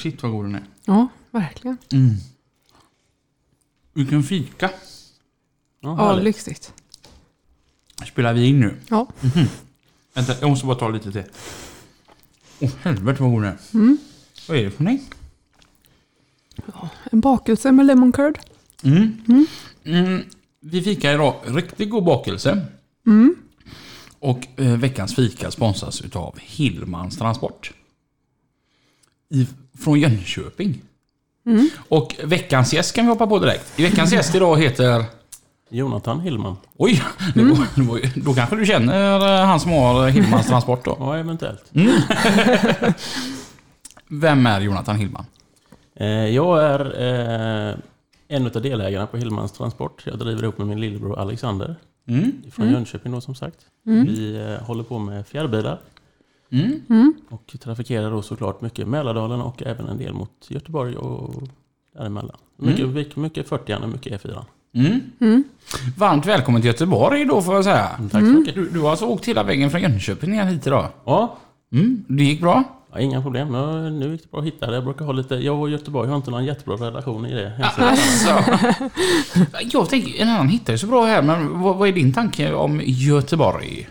Shit vad god den är. Ja, verkligen. Vilken fika. Ja, Ja, härligt. lyxigt. Spelar vi in nu? Ja. Vänta, jag måste bara ta lite till. Åh helvete vad god den är. Vad är det för någonting? En bakelse med lemon curd. Mm. Mm. Vi fikar idag riktigt god bakelse. Och eh, veckans fika sponsras utav Hillmans Transport. I, från Jönköping. Och veckans gäst kan vi hoppa på direkt. I veckans gäst idag heter... Jonathan Hillman. Oj! Var, ju- då kanske du känner eh, han som har Hillmans Transport då. Ja, eventuellt. Vem är Jonathan Hillman? Eh, jag är eh, en av delägarna på Hillmans Transport. Jag driver ihop med min lillebror Alexander. Mm. Från Jönköping då som sagt. Vi eh, håller på med fjärrbilar. Mm. Och trafikerar då såklart mycket Mälardalen och även en del mot Göteborg och däremellan. Mycket, mycket, mycket 40 och mycket E4. Mm. Varmt välkommen till Göteborg då får jag säga. Tack så mycket. Du, du har alltså åkt hela vägen från Jönköping ner hit idag? Ja, Mm. Det gick bra? ja, inga problem. Nu, nu gick det bra att hitta det. Jag brukar ha lite... Jag och Göteborg har inte någon jättebra relation i det. Alltså. Jag tänker, en annan hittar ju så bra här, men vad, vad är din tanke om Göteborg?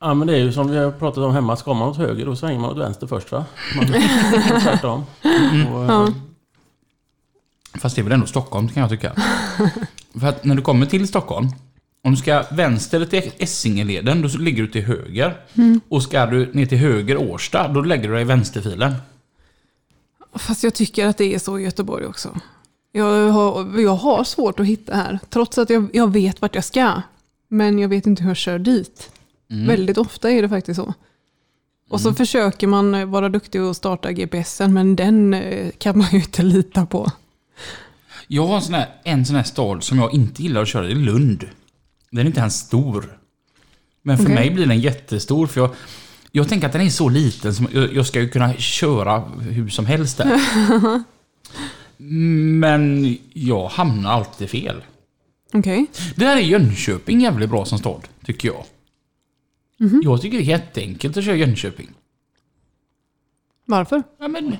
Ja men det är ju som vi har pratat om hemma, ska man åt höger då svänger man åt vänster först va? Man, tvärtom. Och, eh, Ja. Fast det är väl ändå Stockholm kan jag tycka. För att när du kommer till Stockholm, om du ska vänster till Essingeleden, då ligger du till höger. Och ska du ner till höger Årsta, då lägger du dig i vänsterfilen. Fast jag tycker att det är så i Göteborg också. Jag har, jag har svårt att hitta här, trots att jag, jag vet vart jag ska. Men jag vet inte hur jag kör dit. Väldigt ofta är det faktiskt så. Och så försöker man vara duktig och starta GPSen, men den eh, kan man ju inte lita på. Jag har en sån, här, en sån här stad som jag inte gillar att köra, det är Lund. Den är inte ens stor. Men för Okej. mig blir den jättestor för jag, jag tänker att den är så liten som jag, jag ska ju kunna köra hur som helst där. Men jag hamnar alltid fel. Okej. Det här är Jönköping jävligt bra som stad, tycker jag. Jag tycker det är jätteenkelt att köra Jönköping. Varför? Ja, men,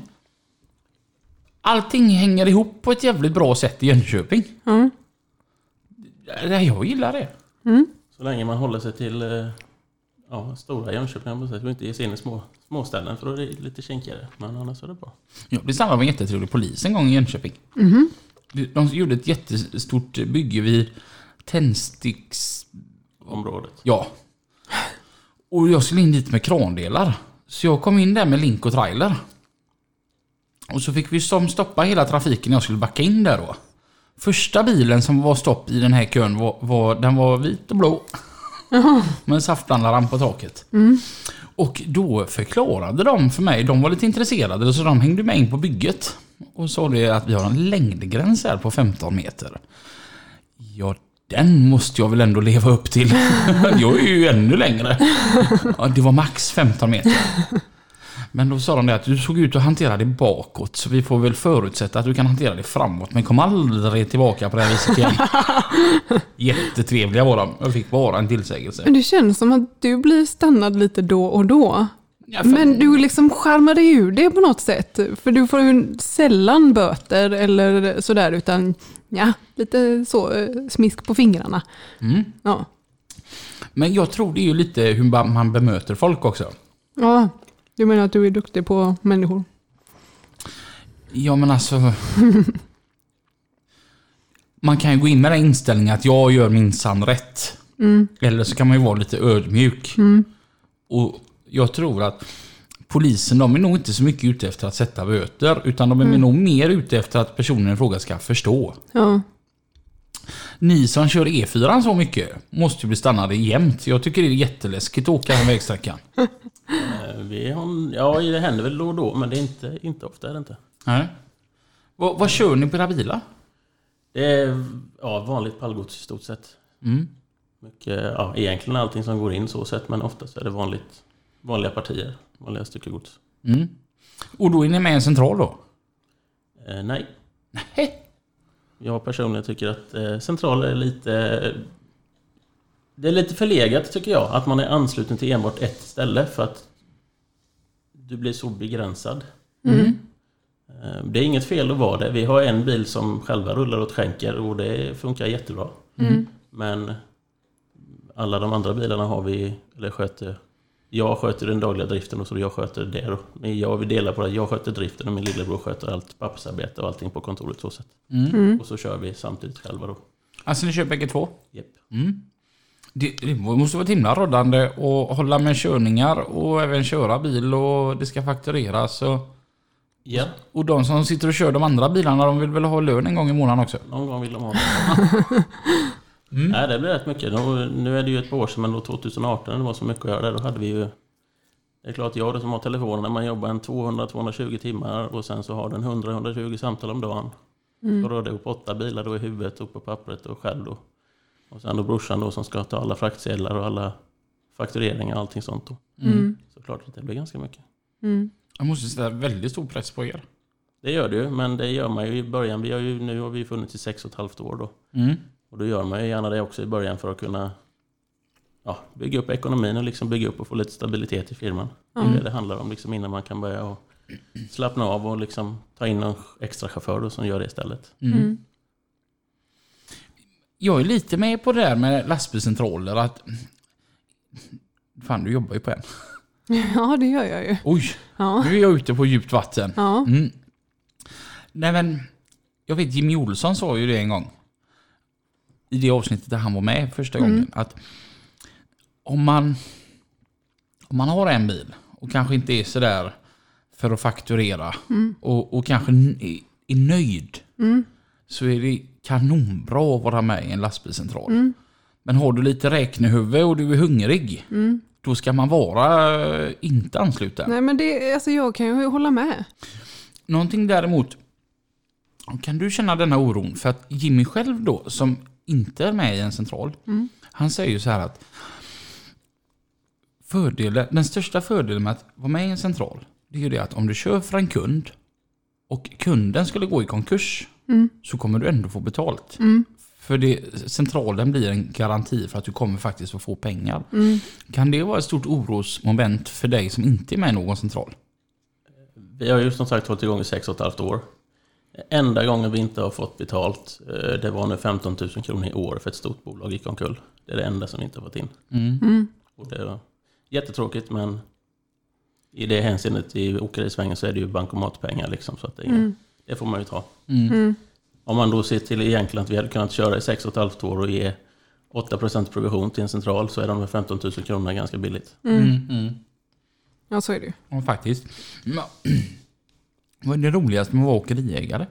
allting hänger ihop på ett jävligt bra sätt i Jönköping. Mm. Ja, Jag gillar det. Så länge man håller sig till eh, ja, stora Jönköping, och inte ge sig in i små, småställen för då är det lite kinkigare. Men annars är det bra. Jag blev samlad av en jättetrevlig polis en gång i Jönköping. De- De gjorde ett jättestort bygge vid Tändsticks... Området. Ja. Och jag skulle in dit med krandelar. Så jag kom in där med link och trailer. Och så fick vi som stoppa hela trafiken när jag skulle backa in där då. Första bilen som var stopp i den här kön var, var, den var vit och blå. Med en saftblandare på taket. Och då förklarade de för mig, de var lite intresserade, så de hängde med in på bygget. Och sa det att vi har en längdgräns här på 15 meter. Ja, den måste jag väl ändå leva upp till. jag är ju ännu längre. Ja, det var max 15 meter. Men då sa de det att du såg ut att hantera det bakåt, så vi får väl förutsätta att du kan hantera det framåt, men kom aldrig tillbaka på det här viset igen. Jättetrevliga var de. Jag fick bara en tillsägelse. Men det känns som att du blir stannad lite då och då. Ja, för- Men du liksom skärmar dig ur det på något sätt. För du får ju sällan böter eller sådär, utan ja, lite så eh, smisk på fingrarna. Mm. Ja. Men jag tror det är ju lite hur man bemöter folk också. ja, du menar att du är duktig på människor? Ja men alltså... Man kan ju gå in med den inställningen att jag gör minsann rätt. Eller så kan man ju vara lite ödmjuk. Och jag tror att polisen, de är nog inte så mycket ute efter att sätta böter. Utan de är nog mer ute efter att personen i fråga ska förstå. Ja. Ni som kör E4 så mycket måste ju bli stannade jämt. Jag tycker det är jätteläskigt att åka den vägsträckan. Eh, Vi har, ja, det händer väl då och då, men det är inte, inte ofta. Är det, inte. Nej. Vad, vad kör ni på era bilar? det är ja, vanligt pallgods i stort sett. Mm. Mycket, ja, egentligen allting som går in så sett, men oftast är det vanligt, vanliga partier. Vanliga styckegods. Mm. Och då är ni med i en central då? Eh, nej, Nej. jag personligen tycker att eh, centraler är lite... Det är lite förlegat tycker jag, att man är ansluten till enbart ett ställe för att du blir så begränsad. Mm. Eh, Det är inget fel att vara det. Vi har en bil som själva rullar åt skänker och det funkar jättebra. Mm. Men alla de andra bilarna har vi, eller sköter jag sköter den dagliga driften och så jag sköter det. då. Men jag vill dela på det. Jag sköter driften och min lillebror sköter allt pappersarbete och allting på kontoret så sätt. Mm. Mm. Och så kör vi samtidigt själva då. Alltså ni kör bägge två? Japp. Mm. Det, det måste vara himla råddande att hålla med körningar och även köra bil och det ska faktureras. Och, Ja, och de som sitter och kör de andra bilarna de vill väl ha lön en gång i månaden också? någon gång vill de ha det. Mm. Nej, det blir rätt mycket. Då- Nu är det ju ett par år sedan, men då 2018 när det var så mycket att göra där, då hade vi ju... Det är klart, jag då som har telefonen, när man jobbar en 200-220 timmar och sen så har den 100-120 samtal om dagen. Mm. Så rör det upp åtta bilar då i huvudet och på pappret och själv då. Och sen då brorsan då som ska ta alla fraktsedlar och alla faktureringar och allting sånt då. Mm. Så klart att det blir ganska mycket. Mm. Jag måste sätta väldigt stor press på er. Det gör det ju, men det gör man ju i början. Vi har ju, nu har vi funnits i sex och ett halvt år då. Mm. Och då gör man ju gärna det också i början för att kunna ja, bygga upp ekonomin och liksom bygga upp och få lite stabilitet i firman. Det är Mm. det det handlar om liksom innan man kan börja och slappna av och liksom ta in någon extra chaufför då som gör det istället. Mm. Mm. Jag är lite med på det där med lastbilscentraler att... Fan, du jobbar ju på en. Ja, det gör jag ju. Oj, Ja. nu är jag ute på djupt vatten. Ja. Mm. Nej men, jag vet Jimmy Olsson sa ju det en gång. I det avsnittet där han var med första Mm. gången. Att om man, om man har en bil och kanske inte är sådär för att fakturera och, och kanske är nöjd. Mm. Så är det kanonbra att vara med i en lastbilscentral. Mm. Men har du lite räknehuvud och du är hungrig. Mm. Då ska man vara eh, inte ansluten. Nej, men det, alltså jag kan ju hålla med. Någonting däremot, kan du känna denna oron? För att Jimmy själv då, som inte är med i en central, Mm. han säger ju så här att fördelen, den största fördelen med att vara med i en central, det är ju det att om du kör för en kund och kunden skulle gå i konkurs, Mm. så kommer du ändå få betalt. Mm. För det, centralen blir en garanti för att du kommer faktiskt att få pengar. Mm. Kan det vara ett stort orosmoment för dig som inte är med i någon central? Vi har ju som sagt hållit igång i sex och ett halvt år. Enda gången vi inte har fått betalt, eh, det var nu 15 000 kronor i år för ett stort bolag gick omkull. Det är det enda som vi inte har fått in. Mm. Mm. Och det är jättetråkigt men i det hänseendet i åkerisvängen så är det ju bankomatpengar liksom. Så att det, är Mm. det får man ju ta. Mm. Mm. Om man då ser till egentligen att vi hade kunnat köra i sex och ett halvt år och ge 8% provision till en central så är de med 15 000 kronor ganska billigt. Mm. Mm. Mm. Ja, så är det ju. Ja, faktiskt. Vad är det roligaste med att vara åkeriägare?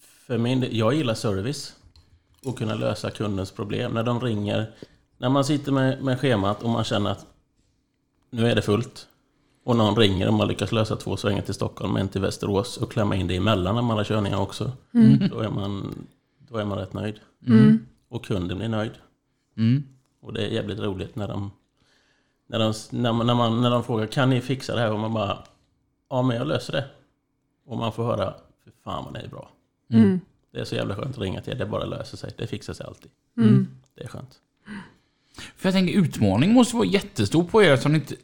För min jag gillar service och kunna lösa kundens problem. När de ringer, när man sitter med, med schemat och man känner att nu är det fullt och någon ringer och man lyckas lösa två svängar till Stockholm, en till Västerås och klämma in det emellan när man har körningar också. Mm. Då, är man, då är man rätt nöjd. Mm. Och kunden blir nöjd. Mm. Och det är jävligt roligt när de, när de, när man, när man, när de frågar kan ni fixa det här? Och man bara ja men jag löser det. Och man får höra för fan vad det är bra. Mm. Det är så jävla skönt att ringa till er. Det bara löser sig. Det fixar sig alltid. Mm. Det är skönt. För jag tänker utmaningen måste vara jättestor på er eftersom, ni inte,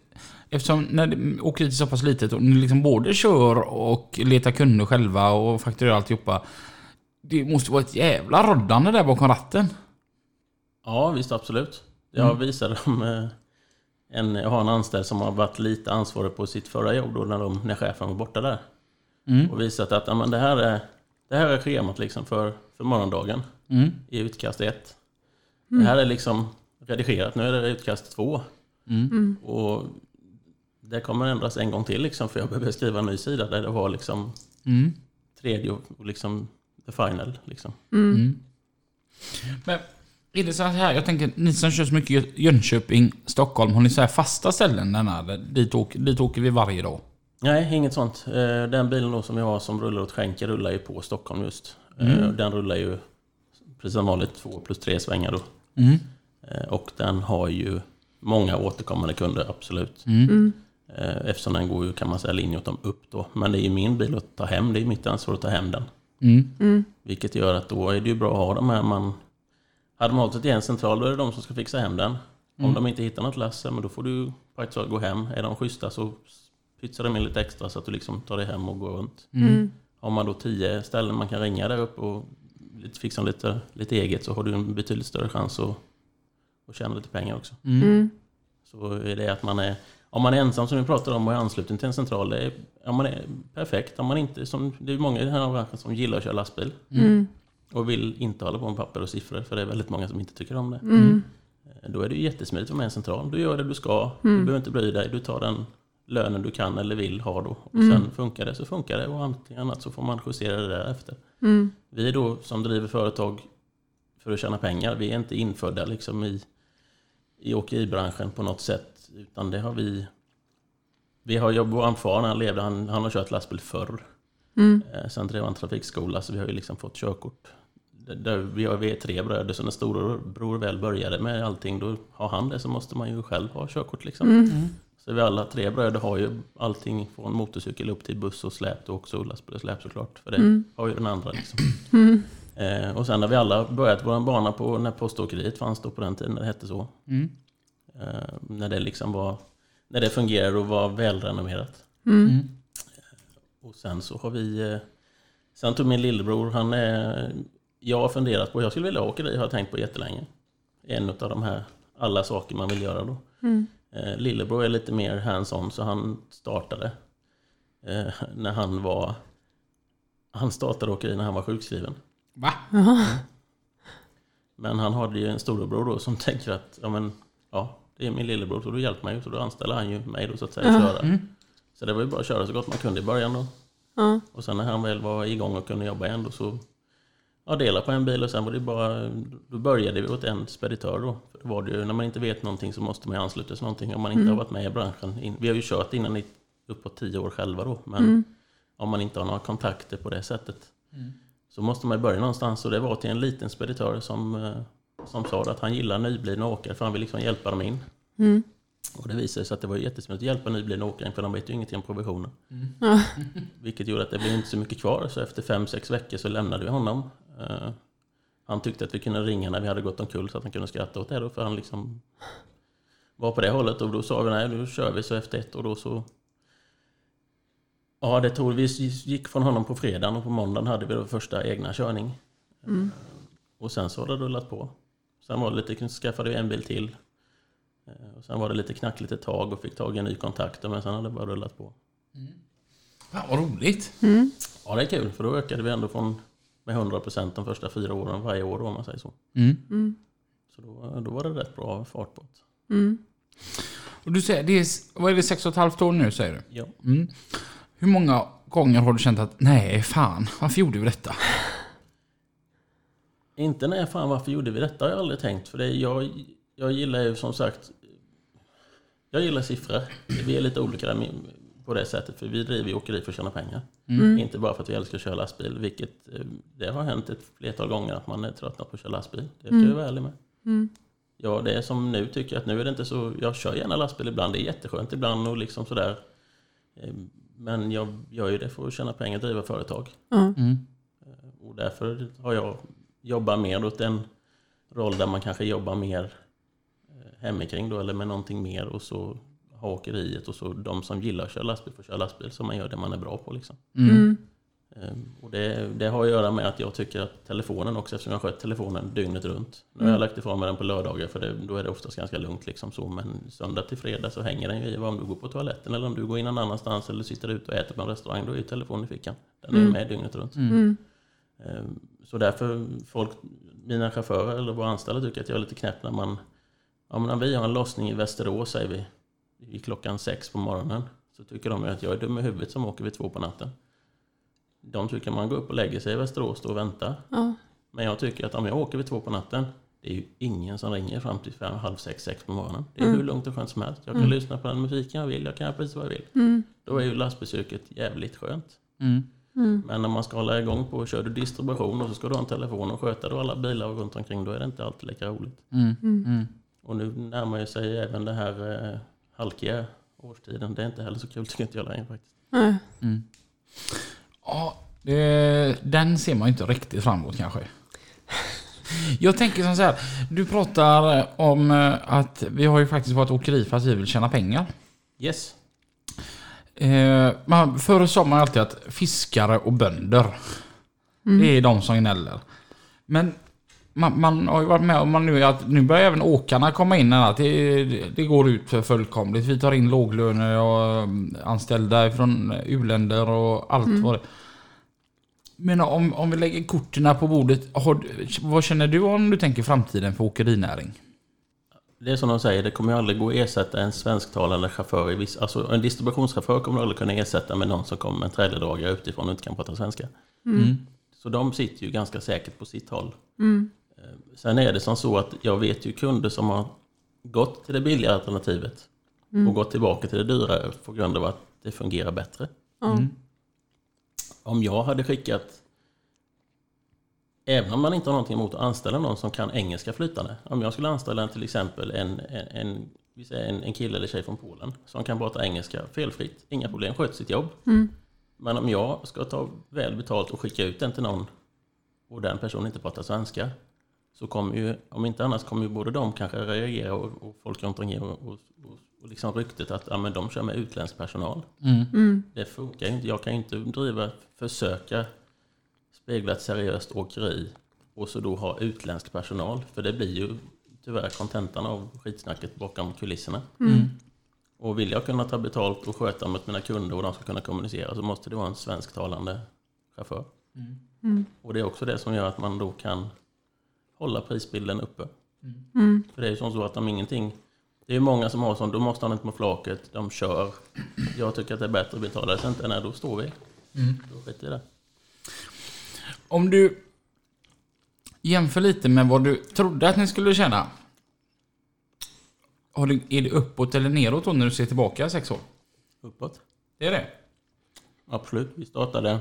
eftersom när det- åkeriet är så pass litet och ni liksom både kör och letar kunder själva och fakturerar alltihopa. Det måste vara ett jävla roddande där bakom ratten. Ja visst absolut. Jag Mm. visade dem eh, en, jag har en anställd som har varit lite ansvarig på sitt förra jobb då när, de, när chefen var borta där. Mm. Och visat att ja, men det, här är, det här är schemat liksom för, för morgondagen Mm. i utkast 1. Det här är liksom redigerat. Nu är det utkast 2. Mm. Mm. Och det kommer ändras en gång till liksom, för jag behöver skriva en ny sida där det var liksom Mm. tredje och liksom the final. Liksom. Mm. Mm. Men är det så här, jag tänker, ni som kör så mycket Jö- Jönköping, Stockholm, har ni så här fasta ställen den här, dit, åker, dit åker vi varje dag? Nej, inget sånt. Eh, Den bilen då som jag har som rullar åt skänker rullar ju på Stockholm just. Eh, Den rullar ju precis som vanligt två plus tre svängar då. Mm. Eh, Och den har ju många återkommande kunder, absolut. Mm. Eh, Eftersom den går ju kan man säga linje åt dem upp då. Men det är ju min bil att ta hem, det är mitt ansvar att ta hem den. Mm. Mm. Vilket gör att då är det ju bra att ha de här man... Hade man hållit det till en central då är det de som ska fixa hem den. Om de inte hittar något lass, men då får du praktiskt taget gå hem. Är de schyssta så pytsar de in lite extra så att du liksom tar dig hem och går runt. Mm. Har man då tio ställen man kan ringa där uppe och fixa lite, lite eget så har du en betydligt större chans att, att tjäna lite pengar också. Mm. Så är det att man är, om man är ensam som vi pratade om och är ansluten till en central, det är, om man är perfekt. Om man inte, som, det är många i den här branschen som gillar att köra lastbil Mm. och vill inte hålla på med papper och siffror, för det är väldigt många som inte tycker om det. Mm. Då är det ju jättesmidigt att vara med i en central. Du gör det du ska, du behöver inte bry dig, du tar den lönen du kan eller vill ha då. Och sen funkar det så funkar det och allting annat så får man justera det därefter. Mm. Vi då som driver företag för att tjäna pengar, vi är inte infödda liksom i, i åkeribranschen på något sätt. Utan det har vi... Vi har jobbat, vår far när han levde, han, han har kört lastbil förr. Mm. Eh, Sen drev han trafikskola så vi har ju liksom fått körkort. Där vi, har, vi är tre bröder så när storebror väl började med allting då har han det så måste man ju själv ha körkort liksom. Mm. Så vi alla tre bröder har ju allting från motorcykel upp till buss och släp och också lastbil och släp såklart. För det Mm. har ju den andra liksom. Mm. Eh, och sen har vi alla börjat vår bana på när poståkeriet fanns då på den tiden när det hette så. Mm. Eh, när det liksom var, när det fungerade och var välrenommerat. Mm. Mm. Och sen så har vi, eh, sen tog min lillebror, han är, jag har funderat på, jag skulle vilja ha åkeri, har jag tänkt på jättelänge. En av de här, alla saker man vill göra då. Mm. Eh, lillebror är lite mer hands-on så han startade eh, när han var, han startade åkeri när han var sjukskriven. Va? Jaha. Men han hade ju en storebror då som tänker att ja, men, ja, det är min lillebror så då hjälper man ju. Så då anställer han ju mig då så att säga att köra. Mm. Så det var ju bara att köra så gott man kunde i början då. Och sen när han väl var igång och kunde jobba igen då så ja, dela på en bil och sen var det bara, då började vi åt en speditör då. För då var det ju, när man inte vet någonting så måste man ju ansluta sig till någonting om man inte har varit med i branschen. Vi har ju kört innan i uppåt tio år själva då. Men om man inte har några kontakter på det sättet så måste man ju börja någonstans. Och det var till en liten speditör som, eh, som sa att han gillar nyblivna åkare för han vill liksom hjälpa dem in. Mm. Och det visade sig att det var jättesmidigt att hjälpa nyblivna åkare för de vet ju ingenting om provisionen. Ja. Vilket gjorde att det blev inte så mycket kvar. Så efter fem sex veckor så lämnade vi honom. Eh, Han tyckte att vi kunde ringa när vi hade gått omkull så att han kunde skratta åt det då. För han liksom var på det hållet. Och då sa vi nej, nu kör vi. Så efter ett år då så... Ja, det tog, vi gick från honom på fredagen och på måndagen hade vi då första egna körning. Mm. Och sen så har det rullat på. Sen var det lite, skaffade vi en bil till. Eh, Och sen var det lite knackligt ett tag och fick tag i en ny kontakt. Men sen har det bara rullat på. Fan vad roligt. Mm. Ja, det är kul för då ökade vi ändå från med 100% de första fyra åren varje år om man säger så. Mm. Mm. Så då, då var det rätt bra fart på det. Mm. Och du säger, det är, vad är det, sex och ett halvt år nu säger du? Ja. Mm. Hur många gånger har du känt att nej, fan, varför gjorde vi detta? Inte nej, fan varför gjorde vi detta har jag aldrig tänkt. För det, jag, jag gillar ju som sagt, jag gillar siffror. Vi är lite olika där på det sättet. För vi driver ju åkeri för att tjäna pengar. Mm. Inte bara för att vi älskar att köra lastbil. Vilket eh, det har hänt ett flertal gånger att man är tröttnat på att köra lastbil. Det ska jag vara ärlig med. Mm. Ja, det är som nu tycker jag att nu är det inte så... Jag kör gärna lastbil ibland, det är jätteskönt ibland och liksom sådär. Eh, Men jag gör ju det för att tjäna pengar och driva företag. Mm. Och därför har jag jobbat mer åt en roll där man kanske jobbar mer eh, hemikring då, eller med någonting mer och så ha åkeriet och så de som gillar att köra lastbil får köra lastbil så man gör det man är bra på. Liksom. Mm. Mm. Ehm, Och det, det har att göra med att jag tycker att telefonen också, eftersom jag skött telefonen dygnet runt. Nu har jag lagt ifrån mig den på lördagar för det, då är det oftast ganska lugnt liksom så. Men söndag till fredag så hänger den ju i vad om du går på toaletten eller om du går in någon annanstans eller sitter ute och äter på en restaurang. Då är ju telefonen i fickan. Den är ju med dygnet runt. Mm. Ehm, Så därför folk, mina chaufförer eller våra anställda tycker att jag är lite knäpp när man, ja men vi har en lossning i Västerås säger vi, i klockan sex på morgonen, så tycker de att jag är dum i huvudet som åker vid två på natten. De tycker man går upp och lägger sig i Västerås och väntar. Ja. Men jag tycker att om jag åker vid två på natten, det är ju ingen som ringer fram till fem, halv sex, sex på morgonen. Det är hur lugnt och skönt som helst. Jag kan lyssna på den musiken jag vill, jag kan göra precis vad jag vill. Då är ju lastbesöket jävligt skönt. Mm. Men när man ska hålla igång på, kör du distribution och så ska du ha en telefon och sköta då alla bilar runt omkring, då är det inte alltid lika roligt. Mm. Mm. Och nu närmar sig även det här eh, halkiga årstiden. Det är inte heller så kul tycker inte jag längre faktiskt. Nej. Ja, det, den ser man ju inte riktigt fram emot kanske. Jag tänker som så här. Du pratar om eh, att vi har ju faktiskt varit åkeri för att vi vill tjäna pengar. Yes. Eh, man, förr sa man alltid att fiskare och bönder. Det är de som gnäller. Men man, man har ju varit med om man nu att nu börjar även åkarna komma in. Att det, det går ut för fullkomligt. Vi tar in låglöner och mm, anställda från u-länder och allt vad det Men om, om vi lägger korten på bordet. Har, vad känner du om du tänker framtiden för åkerinäring? Det är som de säger, det kommer ju aldrig gå att ersätta en svensktalande chaufför i viss, Alltså en distributionschaufför kommer du aldrig kunna ersätta med någon som kommer med en trailerdragare utifrån och inte kan prata svenska. Mm. Så de sitter ju ganska säkert på sitt håll. Mm. Eh, Sen är det som så att jag vet ju kunder som har gått till det billigare alternativet och gått tillbaka till det dyrare på grund av att det fungerar bättre. Ja. Om jag hade skickat, även om man inte har någonting emot att anställa någon som kan engelska flytande. Om jag skulle anställa till exempel en, en, en, vi säger en, kille eller tjej från Polen som kan prata engelska felfritt, inga problem, sköter sitt jobb. Men om jag ska ta väl betalt och skicka ut den till någon och den personen inte pratar svenska så kommer ju, om inte annars kommer ju både de kanske reagera och, och folk runt omkring och, och, och, och liksom ryktet att ja, men de kör med utländsk personal. Mm. Det funkar ju inte. Jag kan ju inte driva, försöka spegla ett seriöst åkeri och så då ha utländsk personal. För det blir ju tyvärr kontentan av skitsnacket bakom kulisserna. Och vill jag kunna ta betalt och sköta mot mina kunder och de ska kunna kommunicera så måste det vara en svensktalande chaufför. Och det är också det som gör att man då kan hålla prisbilden uppe. För det är ju som så att om ingenting det är många som har sånt, då måste han inte på flaket, de kör. Jag tycker att det är bättre att betala det, inte, nej då står vi. Då skiter i det. Om du jämför lite med vad du trodde att ni skulle tjäna. Du, är det uppåt eller neråt då när du ser tillbaka sex år? Uppåt. Det är det? Absolut, vi startade.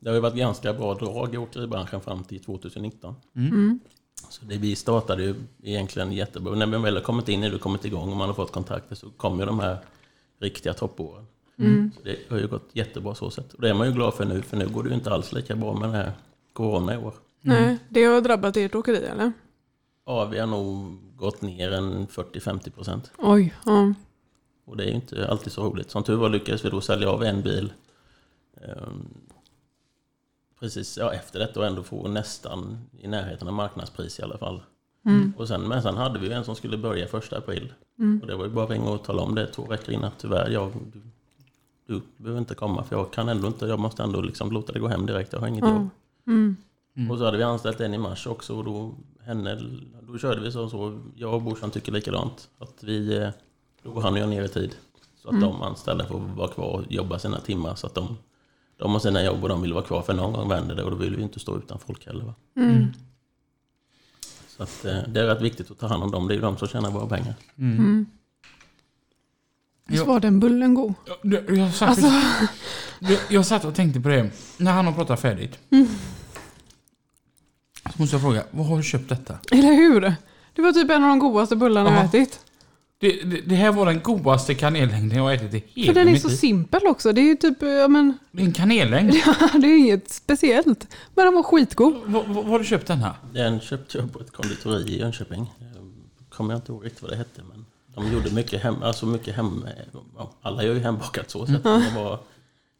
Det har ju varit ganska bra drag i åkeribranschen fram till 2019. Så det, vi startade ju egentligen jättebra. När man väl har kommit in i det och kommit igång och man har fått kontakter så kommer ju de här riktiga toppåren. Så det har ju gått jättebra så sätt. Och det är man ju glad för nu, för nu går det ju inte alls lika bra med den här corona i år. Nej, det har drabbat ert åkeri eller? Ja, vi har nog gått ner en 40-50 procent. Oj, ja. Och det är ju inte alltid så roligt. Som tur var lyckades vi då sälja av en bil ehm, precis ja, efter detta och ändå få nästan i närheten av marknadspris i alla fall. Och sen, men sen hade vi en som skulle börja första april. Och det var ju bara att ringa och tala om det två veckor innan. Tyvärr, jag, du, du behöver inte komma för jag kan ändå inte, jag måste ändå liksom låta det gå hem direkt. Jag har inget jobb. Och så hade vi anställt en i mars också och då, henne, då körde vi så, så jag och brorsan tycker likadant. Att vi, eh, då går han och jag ner i tid. Så att de anställda får vara kvar och jobba sina timmar så att de, de har sina jobb och de vill vara kvar för någon gång vänder det och då vill vi inte stå utan folk heller. Va? Så att, eh, det är rätt viktigt att ta hand om dem, det är de som tjänar våra pengar. Visst var den bullen god? Jag, jag, jag, satt, Alltså, jag, jag satt och tänkte på det. När han har pratat färdigt. Så måste jag fråga, var har du köpt detta? eller hur? Det var typ en av de godaste bullarna jag Ja. ätit. Det, det, det här var den godaste kanellängden jag har ätit i För hela den är mitt så liv. simpel också. Det är ju typ, ja men, Det är en kanellängd. det är inget speciellt. Men den var skitgod. Var, var, var har du köpt den här? Den köpte jag på ett konditori i Jönköping. Kommer jag inte ihåg riktigt vad det hette men de gjorde mycket hem, alltså mycket hem, ja, alla gör ju hembakat så. så att det, var,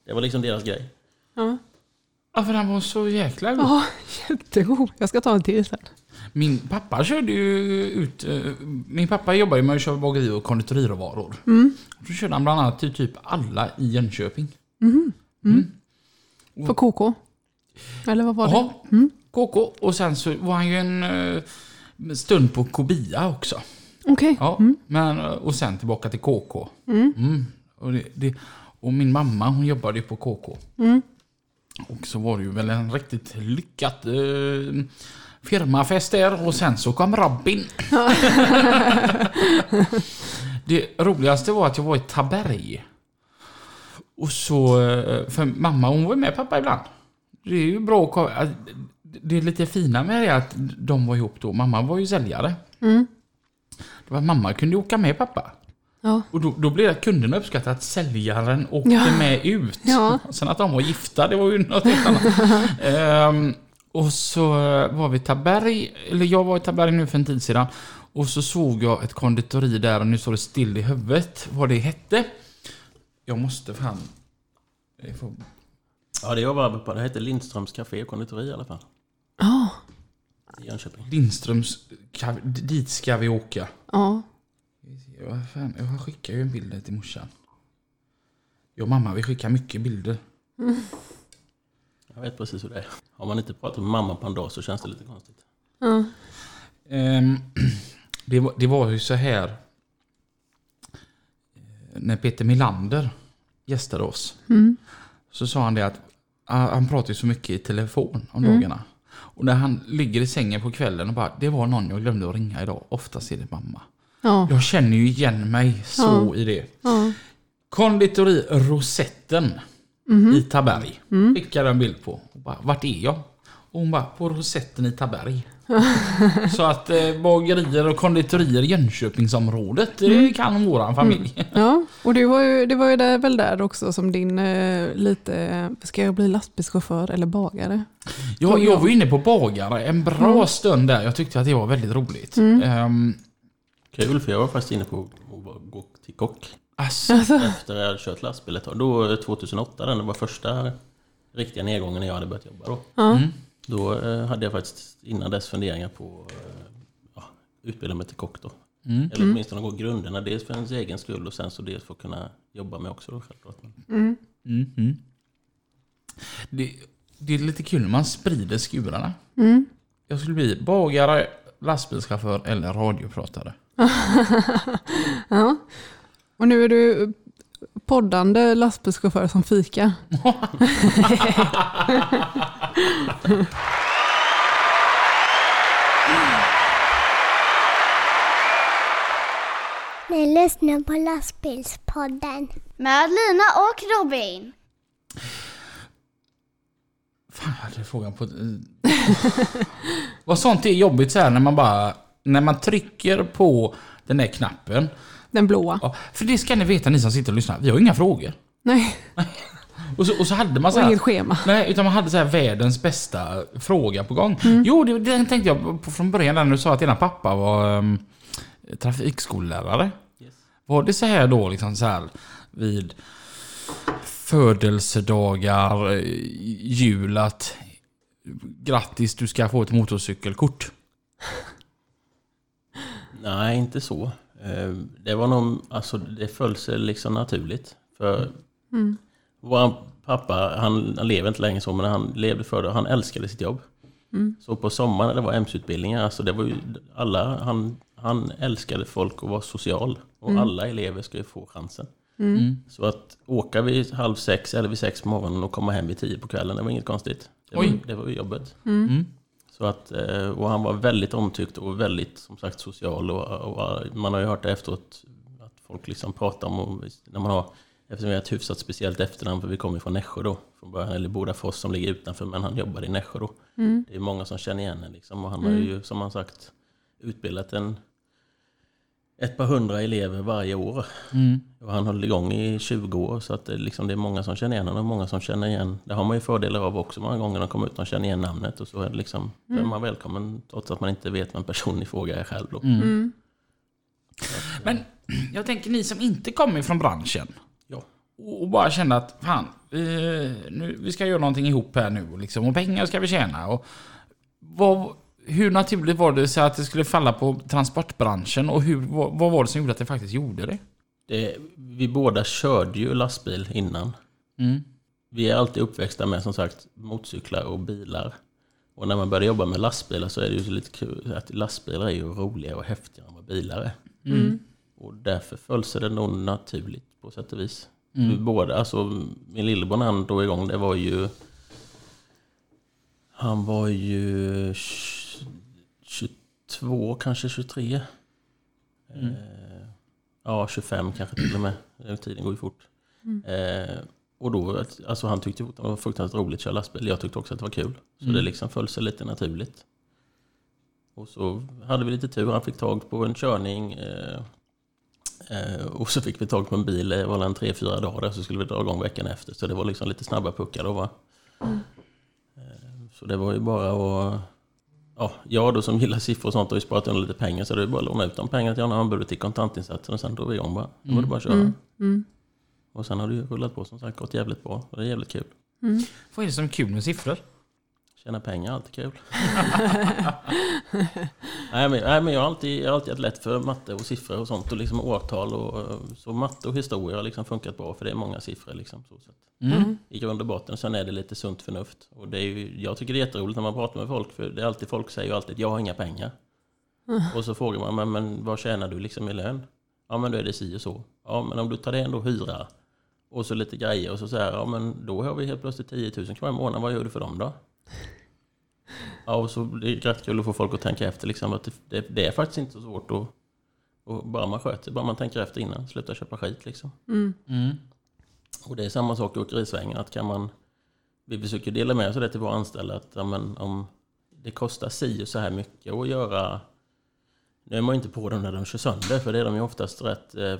det var liksom deras grej. Ja. Ja, för den var så jäkla god. ja, jättegod. Jag ska ta en till sen. Min pappa körde ju ut... eh, Min pappa jobbar ju med att köra bageri och konditoriråvaror. Då körde han bland annat till typ alla i Jönköping. För KK. Eller vad var det? Jaha, KK. Och sen så var han ju en eh, stund på Kobia också. Okej. Ja, men, eh, och sen tillbaka till KK. Mm. Och, det, det, och min mamma hon jobbade ju på KK. Och så var det ju väl en riktigt lyckat eh, firmafest där och sen så kom Robin. det roligaste var att jag var i Taberg. Och så, eh, för mamma hon var ju med pappa ibland. Det är ju bra att- Det är lite fina med det att de var ihop då. Mamma var ju säljare. Mm. Det var att mamma kunde åka med pappa. Ja. Och då, då blev det att kunderna uppskattade att säljaren åkte Ja. med ut. Ja. Sen att de var gifta, det var ju något helt annat. Ehm, och så var vi i Taberg, eller jag var i Taberg nu för en tid sedan. Och så såg jag ett konditori där och nu står det still i huvudet vad det hette. Jag måste fan... jag får- Ja, det jag var på. Det hette Lindströms Café och konditori i alla fall. Ja. I Jönköping. Lindströms... Dit ska vi åka. Ja. Fan, jag skickar ju en bild till morsan. Jag och mamma, vi skickar mycket bilder. Jag vet precis hur det är. Har man inte pratat med mamma på en dag så känns det lite konstigt. Ehm, det, var, det var ju så här. eh, När Peter Milander gästade oss. Mm. Så sa han det att ah, han pratar ju så mycket i telefon om Mm. dagarna. Och när han ligger i sängen på kvällen och bara Det var någon jag glömde att ringa idag. Oftast är det mamma. Ja. Jag känner ju igen mig så Ja. i det. Ja. Konditori Rosetten Mhm. i Taberg. Mm. Skickade en bild på. Och bara, Vart är jag? Och hon bara, på Rosetten i Taberg. så att eh, bagerier och konditorier i Jönköpingsområdet, det Mm. kan våran familj. ja. Och det var ju, det var ju där, väl där också som din eh, lite, ska jag bli lastbilschaufför eller bagare? Jag, jag var inne på bagare en bra stund där. Jag tyckte att det var väldigt roligt. Mm. Kul, för jag var faktiskt inne på att gå till kock. alltså, Alltså, Efter jag hade kört lastbil ett tag. Då, eh, 2008, den det var första riktiga nedgången när jag hade börjat jobba då. mm. Då eh, hade jag faktiskt innan dess funderingar på eh, ja, utbilda mig till kock då. Mm. Eller åtminstone gå grunderna, dels för ens egen skull och sen så dels för att kunna jobba med också då självklart. Mm. Mm, mm. Det, det är lite kul när man sprider skurarna. Mm. Jag skulle bli bagare, lastbilschaufför eller radiopratare. ja. Och nu är du poddande lastbilschaufför som fika. Ni lyssnar på lastbilspodden. Med Lina och Robin. Fan, jag hade frågan på... Vad sånt är jobbigt så här när man bara... När man trycker på den där knappen. Den blåa. Ja, för det ska ni veta ni som sitter och lyssnar. Vi har inga frågor. Nej, Och så, och så hade man och så här, inget schema. Nej, utan man hade så här världens bästa fråga på gång. Jo, det, det tänkte jag på från början när du sa att dina pappa var um, trafikskollärare. Yes. Var det så här då liksom så här vid födelsedagar, eh, jul att grattis du ska få ett motorcykelkort? Nej, inte så. Eh, Det var nog, alltså det föll sig liksom naturligt. För Mm. vår pappa, han, han lever inte längre så, men han levde för det. Han älskade sitt jobb. Mm. Så på sommaren när det var MC-utbildningar, alltså det var ju alla, han, han älskade folk och var social. Och Mm. alla elever ska ju få chansen. Mm. Så att åka vid halv sex eller vid sex på morgonen och komma hem vid tio på kvällen, det var inget konstigt. Det var, Oj. det var ju jobbet. Mm. Så att, eh, och han var väldigt omtyckt och väldigt som sagt social. Och, och man har ju hört det efteråt att folk liksom pratar om, när man har, eftersom vi har ett hyfsat speciellt efternamn, för vi kommer från Nässjö då, från början, eller Bodafors som ligger utanför, men han jobbade i Nässjö då. Mm. Det är många som känner igen en liksom, och han har ju som han sagt utbildat en, ett par hundra elever varje år. Mm. Och han höll igång i 20 år så att det, liksom, det är många som känner igen honom och många som känner igen. Det har man ju fördelar av också många gånger. De kommer ut och känner igen namnet och så är det liksom, då är man välkommen trots att man inte vet vem personen i fråga är själv. Då. Mm. Men jag tänker ni som inte kommer från branschen. Ja. Och och bara känner att fan, eh, nu, vi ska göra någonting ihop här nu liksom, och pengar ska vi tjäna. Och vad, hur naturligt var det så att det skulle falla på transportbranschen och hur, vad, vad var det som gjorde att det faktiskt gjorde det? Det, vi båda körde ju lastbil innan. Mm. Vi är alltid uppväxta med som sagt motorcyklar och bilar. Och när man börjar jobba med lastbilar så är det ju lite kul att lastbilar är ju roligare och häftigare än vad bilar är. Mm. Och därför föll sig det nog naturligt på sätt och vis. Mm. Vi båda, alltså min lillebror när han drog igång det var ju Han var ju 22, kanske 23. Eh, ja, 25 kanske till och med. Eh, Tiden går ju fort. Eh, och då, alltså han tyckte det var fruktansvärt roligt att köra lastbil. Jag tyckte också att det var kul. Så det liksom föll sig lite naturligt. Och så hade vi lite tur. Han fick tag på en körning. Eh, eh, och så fick vi tag på en bil. Det var en tre, fyra dagar. Så skulle vi dra igång veckan efter. Så det var liksom lite snabba puckar då va. Så det var ju bara att... Ja, jag då som gillar siffror och sånt har ju sparat undan lite pengar så det är bara att låna ut de pengarna till honom anbudet till kontantinsatsen och sen drog vi igång bara. Då var det bara att köra. Och sen har det ju rullat på som sagt, gått jävligt bra. Det är jävligt kul. Vad är det som är kul med siffror? Tjäna pengar, alltid kul. nej, men, nej, men jag har alltid, jag har alltid haft lätt för matte och siffror och sånt. Och liksom årtal och eh, så matte och historia har liksom funkat bra för det är många siffror liksom. Så sätt. Mm. I grund och botten. Sen är det lite sunt förnuft. Och det är ju, jag tycker det är jätteroligt när man pratar med folk. För det är alltid folk säger ju alltid jag har inga pengar. Och så frågar man men, men vad tjänar du liksom i lön? Ja men då är det si och så. Ja men om du tar det ändå hyra. Och så lite grejer och så säger ja men då har vi helt plötsligt 10 000 kronor i månaden. Vad gör du för dem då? Ja, och så det är rätt kul att få folk att tänka efter liksom, att det, det, är faktiskt inte så svårt att och bara man sköter, bara man tänker efter innan, sluta köpa skit liksom. Mm. Och det är samma sak i åkerisvängen, att kan man, vi försöker dela med oss av det till våra anställda, att ja, men, om det kostar si och så här mycket att göra, nu är man ju inte på dem när de kör sönder, för det är de ju oftast rätt, eh,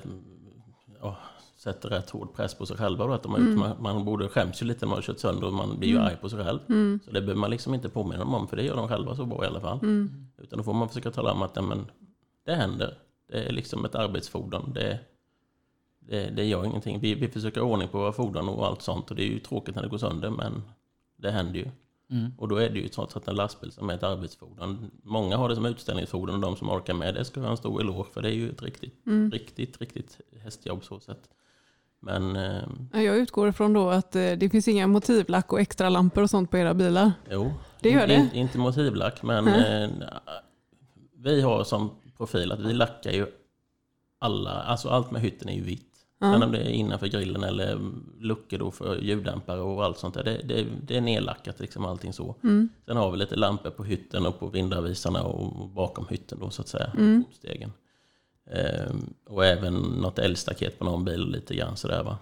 ja, sätter rätt hård press på sig själva. Då, att de gjort, man, man borde skäms ju lite när man har kört sönder och man blir ju arg på sig själv. Så det behöver man liksom inte påminna dem om, för det gör de själva så bra i alla fall. Utan då får man försöka tala om att ja, men, det händer. Det är liksom ett arbetsfordon. Det, det, det gör ingenting. Vi, vi försöker ha ordning på våra fordon och allt sånt. Och det är ju tråkigt när det går sönder, men det händer ju. Och då är det ju trots att en lastbil som är ett arbetsfordon. Många har det som utställningsfordon och de som orkar med det ska ha en stor eloge för det är ju ett riktigt, riktigt, riktigt hästjobb så sett. Men Ja, Jag utgår ifrån då att eh, det finns inga motivlack och extra lampor och sånt på era bilar. jo, Det gör det. In, inte motivlack, men eh, vi har som profil att vi lackar ju alla, alltså allt med hytten är ju vitt. Sen om det är innanför grillen eller luckor då för ljuddämpare och allt sånt där. Det, det, det är nedlackat liksom allting så. Sen har vi lite lampor på hytten och på vindavisarna och bakom hytten då så att säga. Ehm, och även något älgstaket på någon bil lite grann sådär va.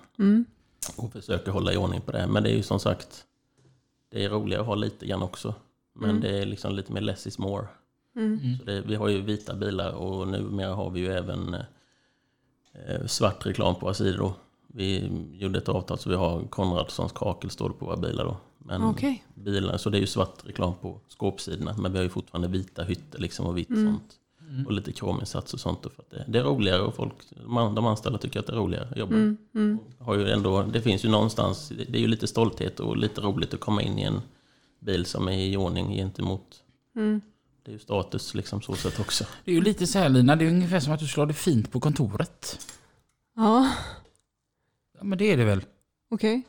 Och försöker hålla i ordning på det. Men det är ju som sagt, det är roligare att ha lite grann också. Men det är liksom lite mer less is more. Så det, vi har ju vita bilar och numera har vi ju även eh, svart reklam på våra sidor. Då. Vi gjorde ett avtal så vi har Konradssons kakel står det på våra bilar då. Men Okej. bilarna, så det är ju svart reklam på skåpsidorna. Men vi har ju fortfarande vita hytter liksom och vitt sånt. Och lite krominsats och sånt. För att det, det är roligare och folk, de an- de anställda tycker att det är roligare att jobba. Har ju ändå, det finns ju någonstans, det är ju lite stolthet och lite roligt att komma in i en bil som är i ordning gentemot. Det är ju status liksom så sätt också. Det är ju lite så här Lina, det är ungefär som att du skulle ha det fint på kontoret. Ja, Ja men det är det väl? okej.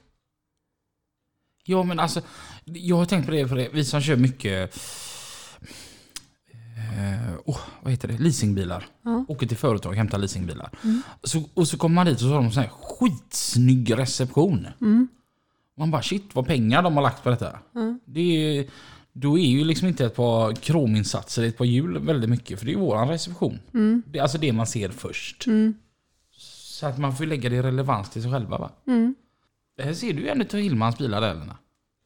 Ja men alltså, jag har tänkt på det, för det. vi som kör mycket eh, oh, vad heter det? leasingbilar. Ja. Åker till företag och hämtar leasingbilar. Så, och så kommer man dit och så har de sån här skitsnygg reception. Man bara shit vad pengar de har lagt på detta. Det är, då är ju liksom inte ett par krominsatser, ett par hjul väldigt mycket. För det är ju våran reception. Det är alltså det man ser först. Så att man får lägga det i relevans till sig själva va? Det här ser du ju en av Hillmans bilar där.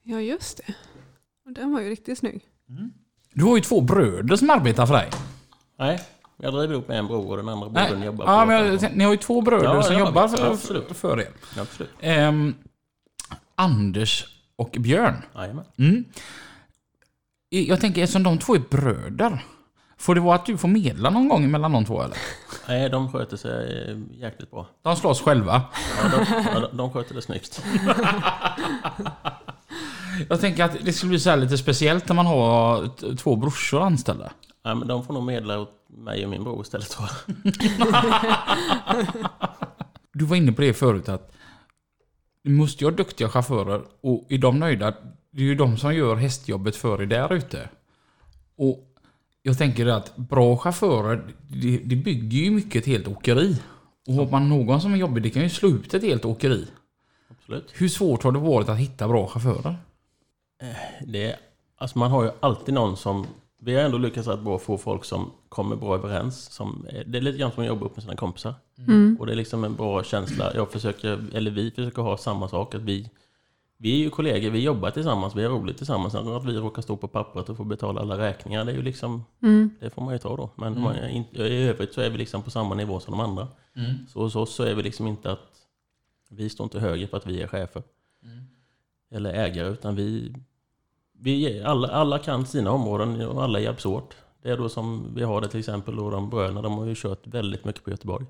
Ja, just det. Och den var ju riktigt snygg. Du har ju två bröder som arbetar för dig. Nej, jag driver ihop med en bror och den andra brodern jobbar Ja, på men jag, ni har ju två bröder Ja, som jobbar för, Absolut. för, er. Absolut. Ehm, Anders och Björn. Jajamän. Mm. Jag tänker eftersom de två är bröder. Får det vara att du får medla någon gång mellan de två eller? Nej, de sköter sig eh, jäkligt bra. De slåss själva. Ja, de, ja, de- de sköter det snyggt. Jag tänker att det skulle bli så här lite speciellt när man har två brorsor anställda. Ja, men de får nog medla åt mig och min bror istället tror. Du var inne på det förut att du måste ju ha duktiga chaufförer och är de nöjda, det är ju de som gör hästjobbet för er där ute. Och jag tänker att bra chaufförer, det, det bygger ju mycket ett helt åkeri. Och har man någon som är jobbig, det kan ju slå ut ett helt åkeri. Absolut. Hur svårt har det varit att hitta bra chaufförer? Det är Alltså man har ju alltid någon som... Vi har ändå lyckats att bra få folk som kommer bra överens. Som, det är lite grann som att jobba upp med sina kompisar. Och det är liksom en bra känsla. Jag försöker, eller vi försöker ha samma sak. Att vi, vi är ju kollegor, vi jobbar tillsammans, vi har roligt tillsammans. Sen Att vi råkar stå på pappret och få betala alla räkningar, det är ju liksom... Det får man ju ta då. Men man, är inte- i övrigt så är vi liksom på samma nivå som de andra. Så hos oss så är vi liksom inte att... Vi står inte högre för att vi är chefer. Eller ägare, utan vi... vi alla, alla kan sina områden och alla hjälps åt. Det är då som vi har det till exempel då de bröderna, de har ju kört väldigt mycket på Göteborg.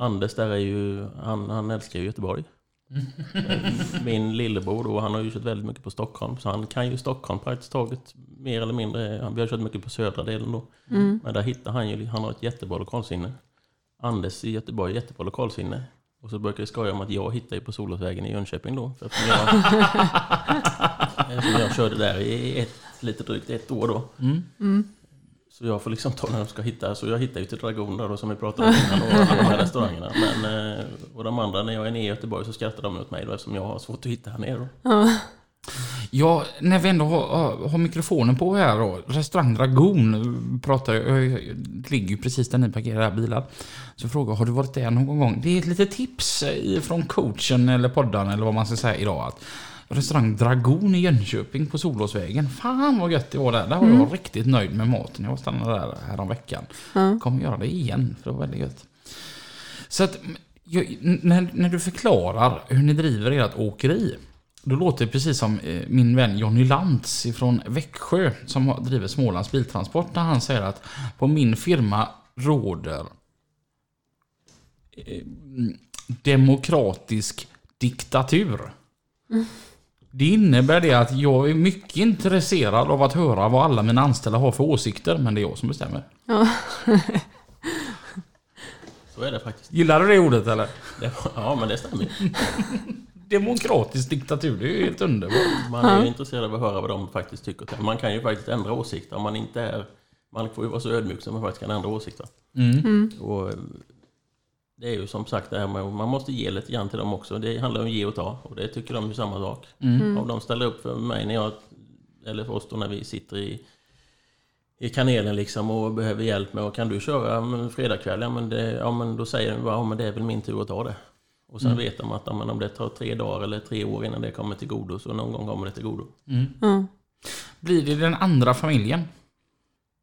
Anders där är ju, han, han älskar ju Göteborg. Min lillebror då, han har ju kört väldigt mycket på Stockholm. Så han kan ju Stockholm praktiskt taget mer eller mindre. Vi har kört mycket på södra delen då. Men där hittar han ju, han har ett jättebra lokalsinne. Anders i Göteborg jättebra lokalsinne. Och så brukar vi skoja om att jag hittar ju på Solåsvägen i Jönköping då. För eftersom jag, eftersom jag körde där i ett, lite drygt ett år då. Så jag får liksom ta när de ska hitta. Så jag hittar ju till Dragon där då, som vi pratade om innan och alla de här restaurangerna. Men, eh, och de andra, när jag är nere i Göteborg så skrattar de åt mig då eftersom jag har svårt att hitta här nere då. Ja, när vi ändå har, har, mikrofonen på här då. Restaurang Dragon pratar jag, jag ligger ju precis där ni parkerar era bilar. Så frågar har du varit där någon gång? Det är ett litet tips eh, från coachen eller podden eller vad man ska säga idag. Att restaurang Dragon i Jönköping på Solåsvägen. Fan vad gött det var där. Där var jag riktigt nöjd med maten. Jag stannade där här om veckan. Kommer göra det igen för det var väldigt gött. Så att när, när du förklarar hur ni driver ert åkeri. Då låter det precis som eh, min vän Jonny Lantz från Växjö som driver Smålands biltransport. När han säger att på min firma råder eh, demokratisk diktatur. Det innebär det att jag är mycket intresserad av att höra vad alla mina anställda har för åsikter, men det är jag som bestämmer. Så är det faktiskt. Gillar du det ordet eller? Det, ja, men det stämmer. Demokratisk diktatur, det är ju helt underbart. Man är ju intresserad av att höra vad de faktiskt tycker. Man kan ju faktiskt ändra åsikter om man inte är... Man får ju vara så ödmjuk som man faktiskt kan ändra åsikter. Och eh, det är ju som sagt det här med man måste ge lite grann till dem också. Det handlar om att ge och ta och det tycker de ju samma sak. Om de ställer upp för mig när jag, eller för oss då när vi sitter i, i kanelen liksom och behöver hjälp med och kan du köra fredagkväll? Ja men, det, ja men då säger de bara, ja men det är väl min tur att ta det. Och sen vet de att om det tar tre dagar eller tre år innan det kommer till godo så någon gång kommer det till godo. Ja. Blir det den andra familjen?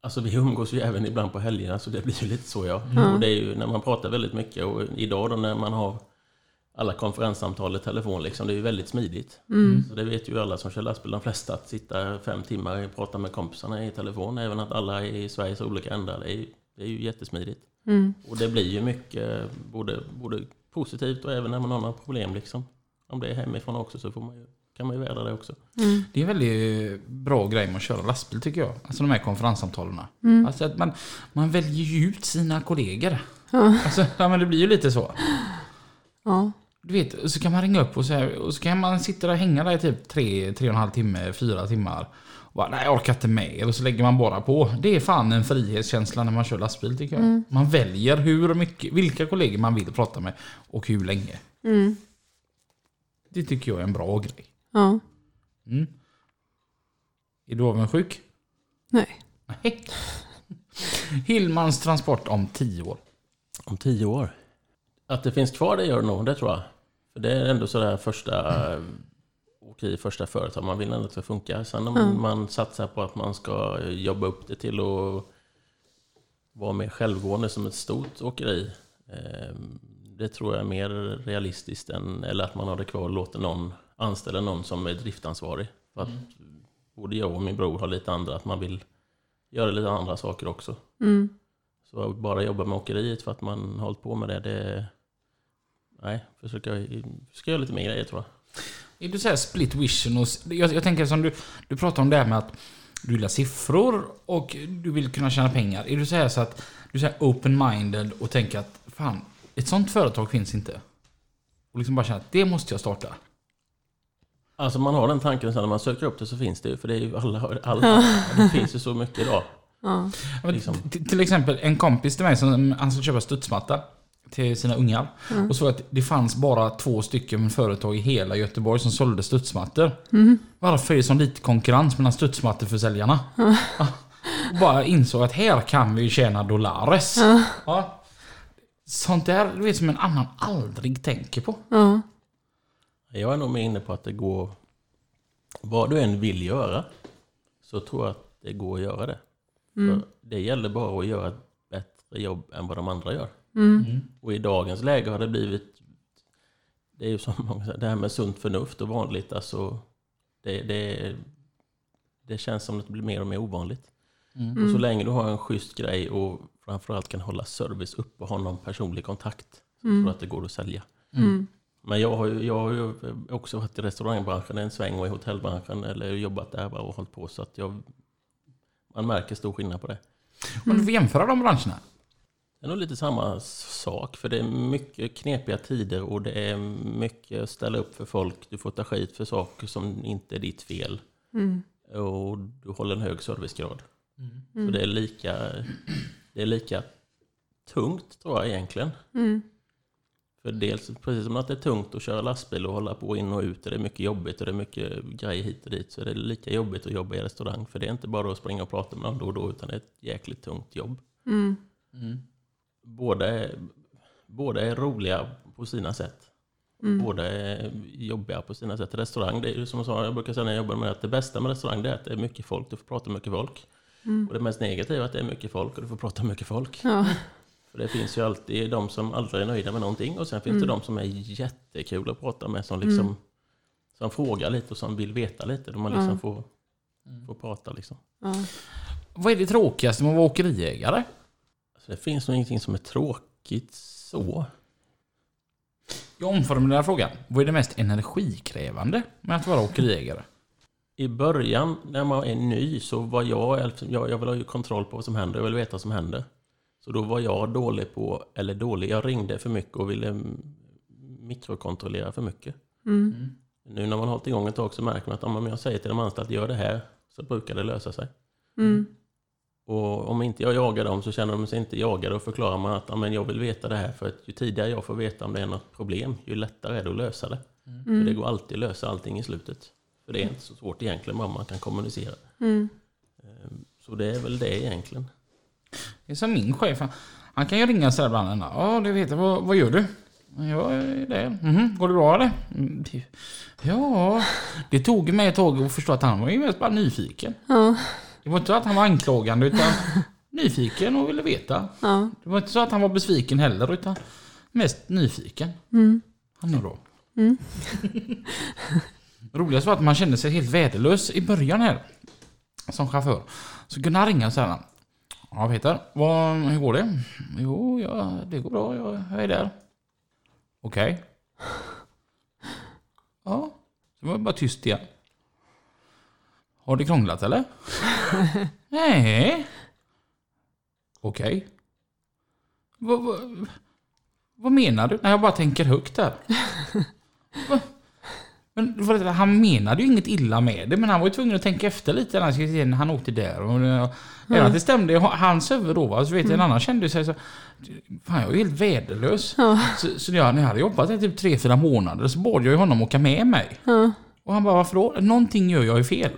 Alltså vi umgås ju även ibland på helgerna så det blir ju lite så ja. Och det är ju när man pratar väldigt mycket och idag då när man har alla konferenssamtal i telefon liksom, det är ju väldigt smidigt. Så det vet ju alla som kör lastbil, de flesta, att sitta fem timmar och prata med kompisarna i telefon, även att alla är i Sveriges olika ändar, det är ju, det är ju jättesmidigt. Och det blir ju mycket, både, både positivt och även när man har några problem liksom. Om det är hemifrån också så får man ju, kan man ju vädra det också. Det är en väldigt bra grej med att köra lastbil tycker jag. Alltså de här konferenssamtalen. Alltså att man, man väljer ju ut sina kollegor. Alltså, ja, men det blir ju lite så. Ja. Du vet, så kan man ringa upp och så, här, och så kan man sitta där och hänga där i typ tre, tre och en halv timme, fyra timmar. Bara, nej jag orkar inte med. Och så lägger man bara på. Det är fan en frihetskänsla när man kör lastbil tycker jag. Man väljer hur mycket, vilka kollegor man vill prata med och hur länge. Det tycker jag är en bra grej. Ja. Mm. Är du avundsjuk? Nej. Nej. Hillmans transport om tio år. Om tio år? Att det finns kvar, det gör det nog, det tror jag. För det är ändå sådär första eh, åkeri, första företag. Man vill ändå att det ska funka. Sen om man satsar på att man ska jobba upp det till att vara mer självgående som ett stort åkeri. eh, Det tror jag är mer realistiskt än eller att man har det kvar och låter någon anställa någon som är driftansvarig. För att både jag och min bror har lite andra, att man vill göra lite andra saker också. Mm. Så att bara jobba med åkeriet för att man har hållit på med det, det... Nej, försöka, försöka göra lite mer grejer tror jag. Är du såhär split vision? Och, jag, jag tänker som du, du pratar om det här med att du gillar siffror och du vill kunna tjäna pengar. Är du så här så att du är så här open-minded och tänker att fan, ett sånt företag finns inte? Och liksom bara känner att det måste jag starta. Alltså man har den tanken sen när man söker upp det så finns det ju, för det är ju alla, alla det finns ju så mycket idag. Ja. Liksom. Till exempel en kompis till mig som han ska köpa studsmatta. Till sina ungar. Och så att det fanns bara två stycken företag i hela Göteborg som sålde studsmattor. Varför är det så lite konkurrens mellan studsmatteförsäljarna? Ja. Och bara insåg att här kan vi tjäna dollares. Ja. Sånt där du vet, som en annan aldrig tänker på. Ja. Jag är nog mer inne på att det går... Vad du än vill göra så tror jag att det går att göra det. För det gäller bara att göra ett bättre jobb än vad de andra gör. Och i dagens läge har det blivit... Det är ju som många säger, det här med sunt förnuft och vanligt. Alltså, det, det, det känns som att det blir mer och mer ovanligt. Och så länge du har en schysst grej och framförallt kan hålla service uppe och ha någon personlig kontakt så tror jag att det går att sälja. Men jag har, ju, jag har ju också varit i restaurangbranschen en sväng och i hotellbranschen eller jobbat där och hållit på så att jag, man märker stor skillnad på det. Om du får jämföra de branscherna. Det är nog lite samma sak för det är mycket knepiga tider och det är mycket att ställa upp för folk. Du får ta skit för saker som inte är ditt fel. Och du håller en hög servicegrad. Så det är lika, det är lika tungt tror jag egentligen. För dels, precis som att det är tungt att köra lastbil och hålla på in och ut och det är mycket jobbigt och det är mycket grejer hit och dit så är det lika jobbigt att jobba i restaurang. För det är inte bara att springa och prata med någon då och då utan det är ett jäkligt tungt jobb. Båda, är, båda är roliga på sina sätt. Båda är jobbiga på sina sätt. Restaurang, det är ju som jag sa, jag brukar säga när jag jobbar med att det bästa med restaurang är att det är mycket folk, du får prata med mycket folk. Och det mest negativa är att det är mycket folk och du får prata med mycket folk. Ja. För det finns ju alltid de som aldrig är nöjda med någonting och sen finns det de som är jättekul att prata med som liksom som frågar lite och som vill veta lite. De man liksom får, får prata liksom. Ja. Vad är det tråkigaste med att vara åkeriägare? Så det finns nog ingenting som är tråkigt så. Jag omformulerar frågan. Vad är det mest energikrävande med att vara åkeriägare? I början när man är ny så var jag, jag, jag vill ha ju kontroll på vad som händer, jag vill veta vad som händer. Så då var jag dålig på, eller dålig, jag ringde för mycket och ville mm, mikrokontrollera för mycket. Nu när man har hållit igång ett tag så märker man att om jag säger till de anställda gör det här så brukar det lösa sig. Och om inte jag jagar dem så känner de sig inte jagade och förklarar man att ja, men jag vill veta det här för att ju tidigare jag får veta om det är något problem ju lättare är det att lösa det. För det går alltid att lösa allting i slutet. För det är inte så svårt egentligen bara man kan kommunicera. Ehm, Så det är väl det egentligen. Det är som min chef. Han, kan ju ringa sådär ibland. Ja, du vet vad, vad gör du? Är där. Mhm, Går det bra eller? "Mm, det- Ja, det tog mig ett tag att förstå att han var ju mest bara nyfiken. Ja. Det var inte så att han var anklagande utan nyfiken och ville veta. Ja. Det var inte så att han var besviken heller utan mest nyfiken. Han är bra. Roligast var att man kände sig helt värdelös i början här. Som chaufför. Så han ringa så här. Ja Peter, vad, hur går det? Jo, ja, det går bra. Jag, jag är där. Okej. Ja, så var det bara tyst igen. Har det krånglat eller? Nej. Okej. Vad, vad, vad menar du? Nej, jag bara tänker högt där. Va? Men för att han menade ju inget illa med det, men han var ju tvungen att tänka efter lite när han åkte där. Och, och, Även att det stämde hans huvud då, va? så vet jag en annan kände sig så... Fan, jag är helt värdelös. Så, så jag, när jag hade jobbat i typ 3-4 månader så bad jag ju honom åka med mig. Ja. Och han bara, varför då? Någonting gör jag ju fel.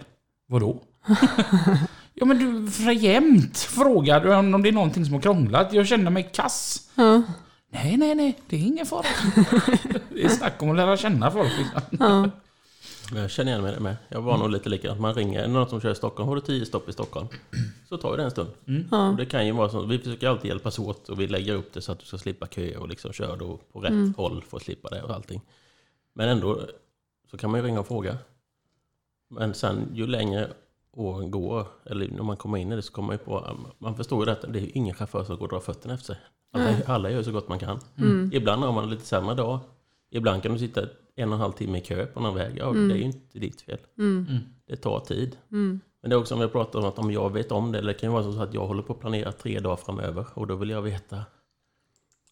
Vadå? ja men du, för jämt frågar du om det är någonting som har krånglat. Jag känner mig kass. Ja. Nej, nej, nej, det är ingen fara. det är snack om att lära känna folk. Liksom. Ja. Men jag känner igen mig det med. Jag var nog lite likadant. Man ringer någon som kör i Stockholm. Har du tio stopp i Stockholm? Så tar det en stund. Och det kan ju vara så. Vi försöker alltid hjälpas åt och vi lägger upp det så att du ska slippa kö och liksom kör då på rätt håll för att slippa det och allting. Men ändå så kan man ju ringa och fråga. Men sen ju längre åren går, eller när man kommer in i det så kommer man ju på, man förstår ju att det är ingen chaufför som går och drar fötterna efter sig. Alla, alla gör så gott man kan. Ibland har man lite sämre dag. Ibland kan du sitta en och en halv timme i kö på någon väg. Ja, det är ju inte ditt fel. Det tar tid. Men det är också som vi har pratat om att om jag vet om det, eller det kan ju vara så att jag håller på att planera tre dagar framöver och då vill jag veta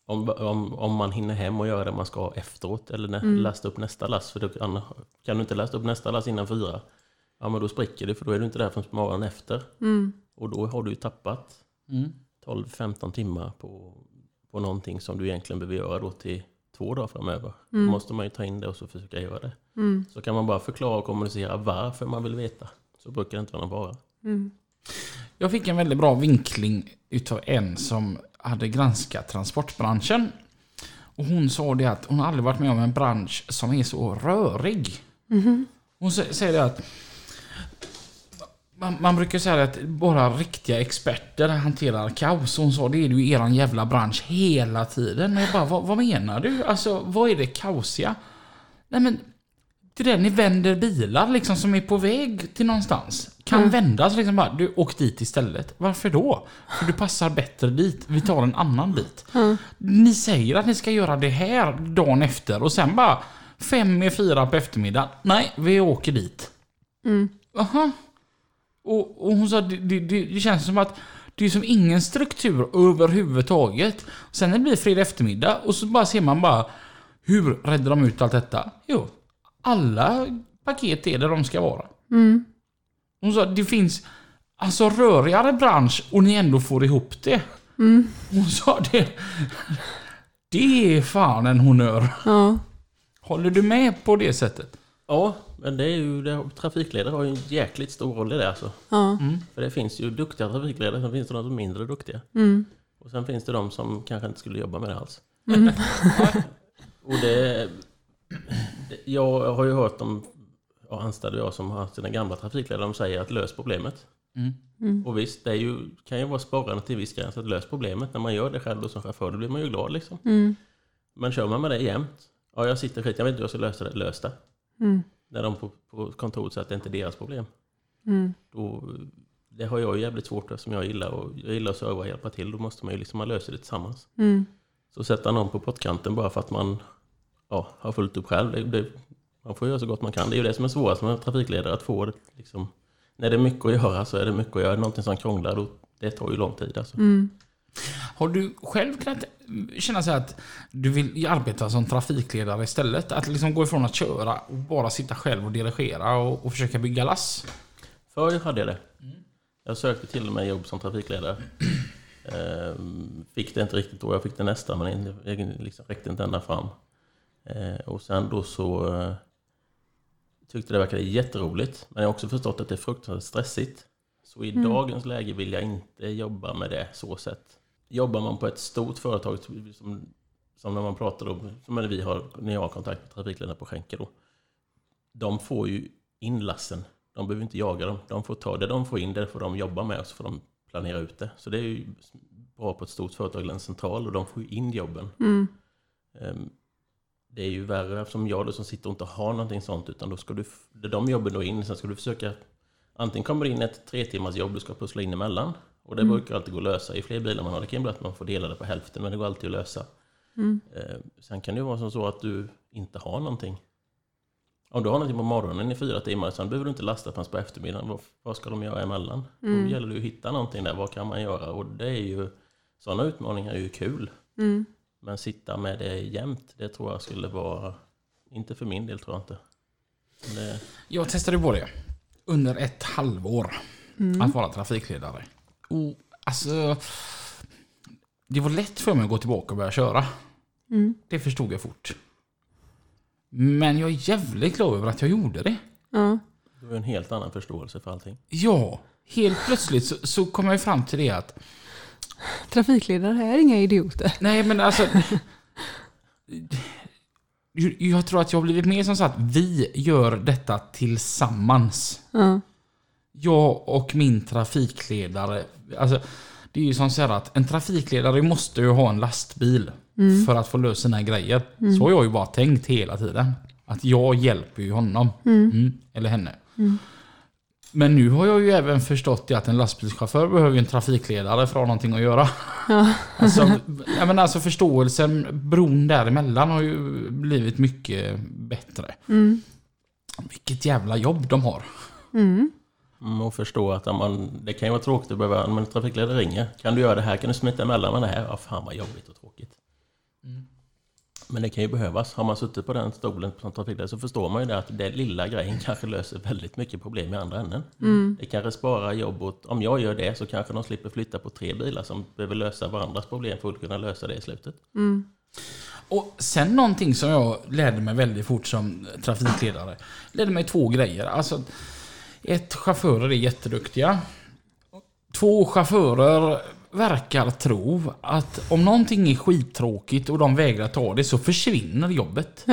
om, om, om man hinner hem och göra det man ska efteråt eller nä, lasta upp nästa last. För då kan, du inte lasta upp nästa last innan fyra, ja men då spricker det för då är du inte där förrän morgonen efter. Och då har du ju tappat 12-15 timmar på, på någonting som du egentligen behöver göra då till två dagar framöver. Då måste man ju ta in det och så försöka göra det. Så kan man bara förklara och kommunicera varför man vill veta. Så brukar det inte vara någon fara. Jag fick en väldigt bra vinkling utav en som hade granskat transportbranschen. Och hon sa det att hon aldrig varit med om en bransch som är så rörig. Hon sä- säger det att man, man brukar säga att bara riktiga experter hanterar kaos. Hon sa det är ju eran jävla bransch hela tiden. Och jag bara, vad, vad menar du? Alltså, vad är det kaosiga? Nej men, det är det ni vänder bilar liksom som är på väg till någonstans. Kan vändas liksom bara, du åk dit istället. Varför då? För du passar bättre dit. Vi tar en annan bit. Ni säger att ni ska göra det här dagen efter och sen bara fem i fyra på eftermiddagen. Nej, vi åker dit. Aha. Och, och hon sa det, det, det känns som att det är som ingen struktur överhuvudtaget. Sen när det blir fredag eftermiddag och så bara ser man bara hur räddar de ut allt detta? Jo, alla paket är där de ska vara. Hon sa det finns alltså rörigare bransch och ni ändå får ihop det. Hon sa det. Det är fan en honör. Ja. Håller du med på det sättet? Ja, men det är ju, det, trafikledare har ju en jäkligt stor roll i det alltså. Ja. För det finns ju duktiga trafikledare, sen finns det de som är mindre duktiga. Och sen finns det de som kanske inte skulle jobba med det alls. och det, det... Jag har ju hört om ja, anställda jag som har sina gamla trafikledare, de säger att lös problemet. Och visst, det är ju, kan ju vara sporrande till viss gräns att lösa problemet. När man gör det själv då som chaufför, då blir man ju glad liksom. Men kör man med det jämt, ja jag sitter skit, jag vet inte hur jag ska lösa det, lös det. När de på, på kontoret säger att det inte är deras problem. Då, det har jag ju jävligt svårt eftersom jag gillar, och, jag gillar att serva och hjälpa till. Då måste man ju liksom, man löser det tillsammans. Så sätta någon på pottkanten bara för att man ja, har fullt upp själv. Det, det, man får göra så gott man kan. Det är ju det som är svårast med trafikledare, att få det liksom... När det är mycket att göra så är det mycket att göra. Någonting som krånglar, då, det tar ju lång tid alltså. Har du själv kunnat känna så att du vill arbeta som trafikledare istället? Att liksom gå ifrån att köra och bara sitta själv och dirigera och, och försöka bygga lass? Förr hade jag det. Jag sökte till och med jobb som trafikledare. Ehm, fick det inte riktigt då. Jag fick det nästa, men jag liksom räckte inte ända fram. Ehm, och sen då så eh, tyckte det verkade jätteroligt. Men jag har också förstått att det är fruktansvärt stressigt. Så i dagens läge vill jag inte jobba med det så sätt. Jobbar man på ett stort företag, som, som när man pratar då, som när vi har, när jag har kontakt med trafikledarna på Schenker då. De får ju in lassen. De behöver inte jaga dem. De får ta det de får in, det får de jobba med och så får de planera ut det. Så det är ju bra på ett stort företag eller en central och de får ju in jobben. Ehm, Det är ju värre eftersom jag då som sitter och inte har någonting sånt utan då ska du, de jobben då in, sen ska du försöka Antingen kommer det in ett tre timmars jobb du ska pussla in emellan och det brukar alltid gå att lösa. I fler bilar man har det kan bli att man får dela det på hälften men det går alltid att lösa. Eh, Sen kan det ju vara som så att du inte har någonting. Om du har någonting på morgonen i fyra timmar, sen behöver du inte lasta förrän på eftermiddagen. Vad, ska de göra emellan? Då gäller det ju att hitta någonting där. Vad kan man göra? Och det är ju, sådana utmaningar är ju kul. Men sitta med det jämt, det tror jag skulle vara, inte för min del tror jag inte. Det, Jag testade på det under ett halvår att vara trafikledare. Och alltså, det var lätt för mig att gå tillbaka och börja köra. Det förstod jag fort. Men jag är jävligt glad över att jag gjorde det. Ja. du har en helt annan förståelse för allting. Ja, helt plötsligt så, så kom jag ju fram till det att Trafikledare är inga idioter. Nej, men alltså... Jag tror att jag har blivit mer som så att vi gör detta tillsammans. Ja. Jag och min trafikledare. Alltså, det är ju som så här att en trafikledare måste ju ha en lastbil för att få lösa sina grejer. Så har jag ju bara tänkt hela tiden. Att jag hjälper ju honom. Mm, eller henne. Men nu har jag ju även förstått att en lastbilschaufför behöver en trafikledare för att ha någonting att göra. Alltså, jag menar, alltså förståelsen, bron däremellan har ju blivit mycket bättre. Vilket jävla jobb de har. Mm, och förstå att man, det kan ju vara tråkigt att behöva, om en trafikledare ringer. Kan du göra det här? Kan du smita emellan med det här? Ja, fan vad jobbigt och tråkigt. Men det kan ju behövas. Har man suttit på den stolen som trafikledare så förstår man ju det att det lilla grejen kanske löser väldigt mycket problem i andra änden. Det kanske sparar jobb åt, om jag gör det så kanske de slipper flytta på tre bilar som behöver lösa varandras problem för att kunna lösa det i slutet. Och sen någonting som jag lärde mig väldigt fort som trafikledare. Lärde mig två grejer. Alltså, ett, chaufförer är jätteduktiga. Två, chaufförer verkar tro att om någonting är skittråkigt och de vägrar ta det så försvinner jobbet.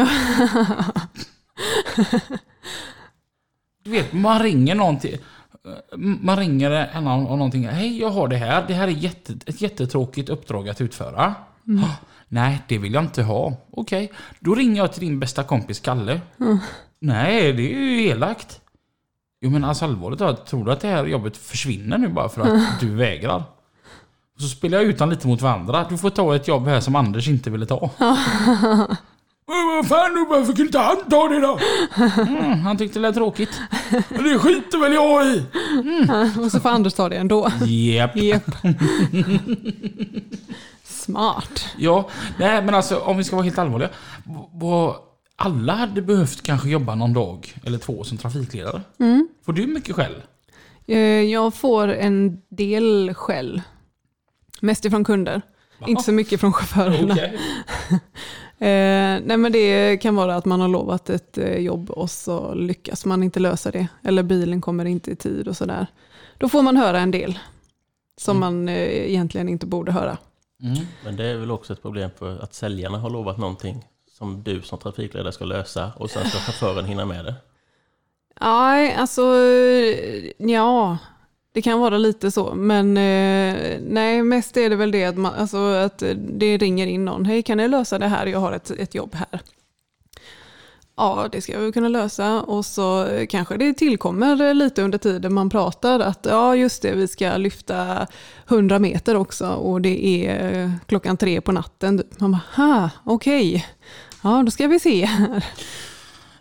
Du vet, man ringer någon till, Man ringer en om någonting. Hej, jag har det här. Det här är jätte, ett jättetråkigt uppdrag att utföra. "Ah, Nej, det vill jag inte ha. Okej, då ringer jag till din bästa kompis Kalle. Nej, det är ju elakt. Jo men alltså allvarligt talat, tror du att det här jobbet försvinner nu bara för att du vägrar? Så spelar jag ut dem lite mot varandra. Du får ta ett jobb här som Anders inte ville ta. "Men Vad fan, nu varför kunde inte han ta det då? Mm, han tyckte det lät tråkigt. Men det skiter väl jag i. Och så får Anders ta det ändå. Japp. Japp. Smart. Ja, nej men alltså om vi ska vara helt allvarliga. alla hade behövt kanske jobba någon dag eller två som trafikledare. Får du mycket skäll? Eh, Jag får en del skäll. Mest ifrån kunder. Inte så mycket från chaufförerna. Okej. Eh, nej men det kan vara att man har lovat ett eh, jobb och så lyckas man inte lösa det. Eller bilen kommer inte i tid och sådär. Då får man höra en del som man eh, egentligen inte borde höra. Mm. Men det är väl också ett problem för att säljarna har lovat någonting som du som trafikledare ska lösa och sen ska chauffören hinna med det. Nej, alltså eh, ja, det kan vara lite så. Men eh, nej, mest är det väl det att, man, alltså, att det ringer in någon. Hej, kan ni lösa det här? Jag har ett, ett jobb här. Ja, det ska jag väl kunna lösa. Och så kanske det tillkommer lite under tiden man pratar att ja, just det, vi ska lyfta 100 meter också och det är eh, klockan tre på natten. Man bara, ha, okej. Ja, då ska vi se här.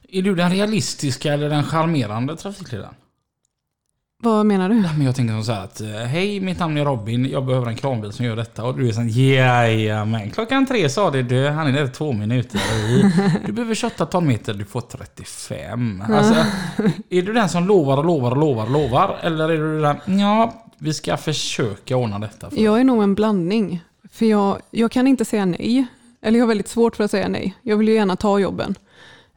Är du den realistiska eller den charmerande trafikledaren? Vad menar du? Nej, men jag tänker som så här att eh, Hej, mitt namn är Robin. Jag behöver en kranbil som gör detta. Och du är sån Jajamän. Klockan tre sa det du. Han är där två minuter. Du behöver 28 tonmeter. Du får 35. Alltså, är du den som lovar och lovar och lovar och lovar? Eller är du den Ja, vi ska försöka ordna detta. För. Jag är nog en blandning. För jag, jag kan inte säga nej. Eller jag har väldigt svårt för att säga nej. Jag vill ju gärna ta jobben.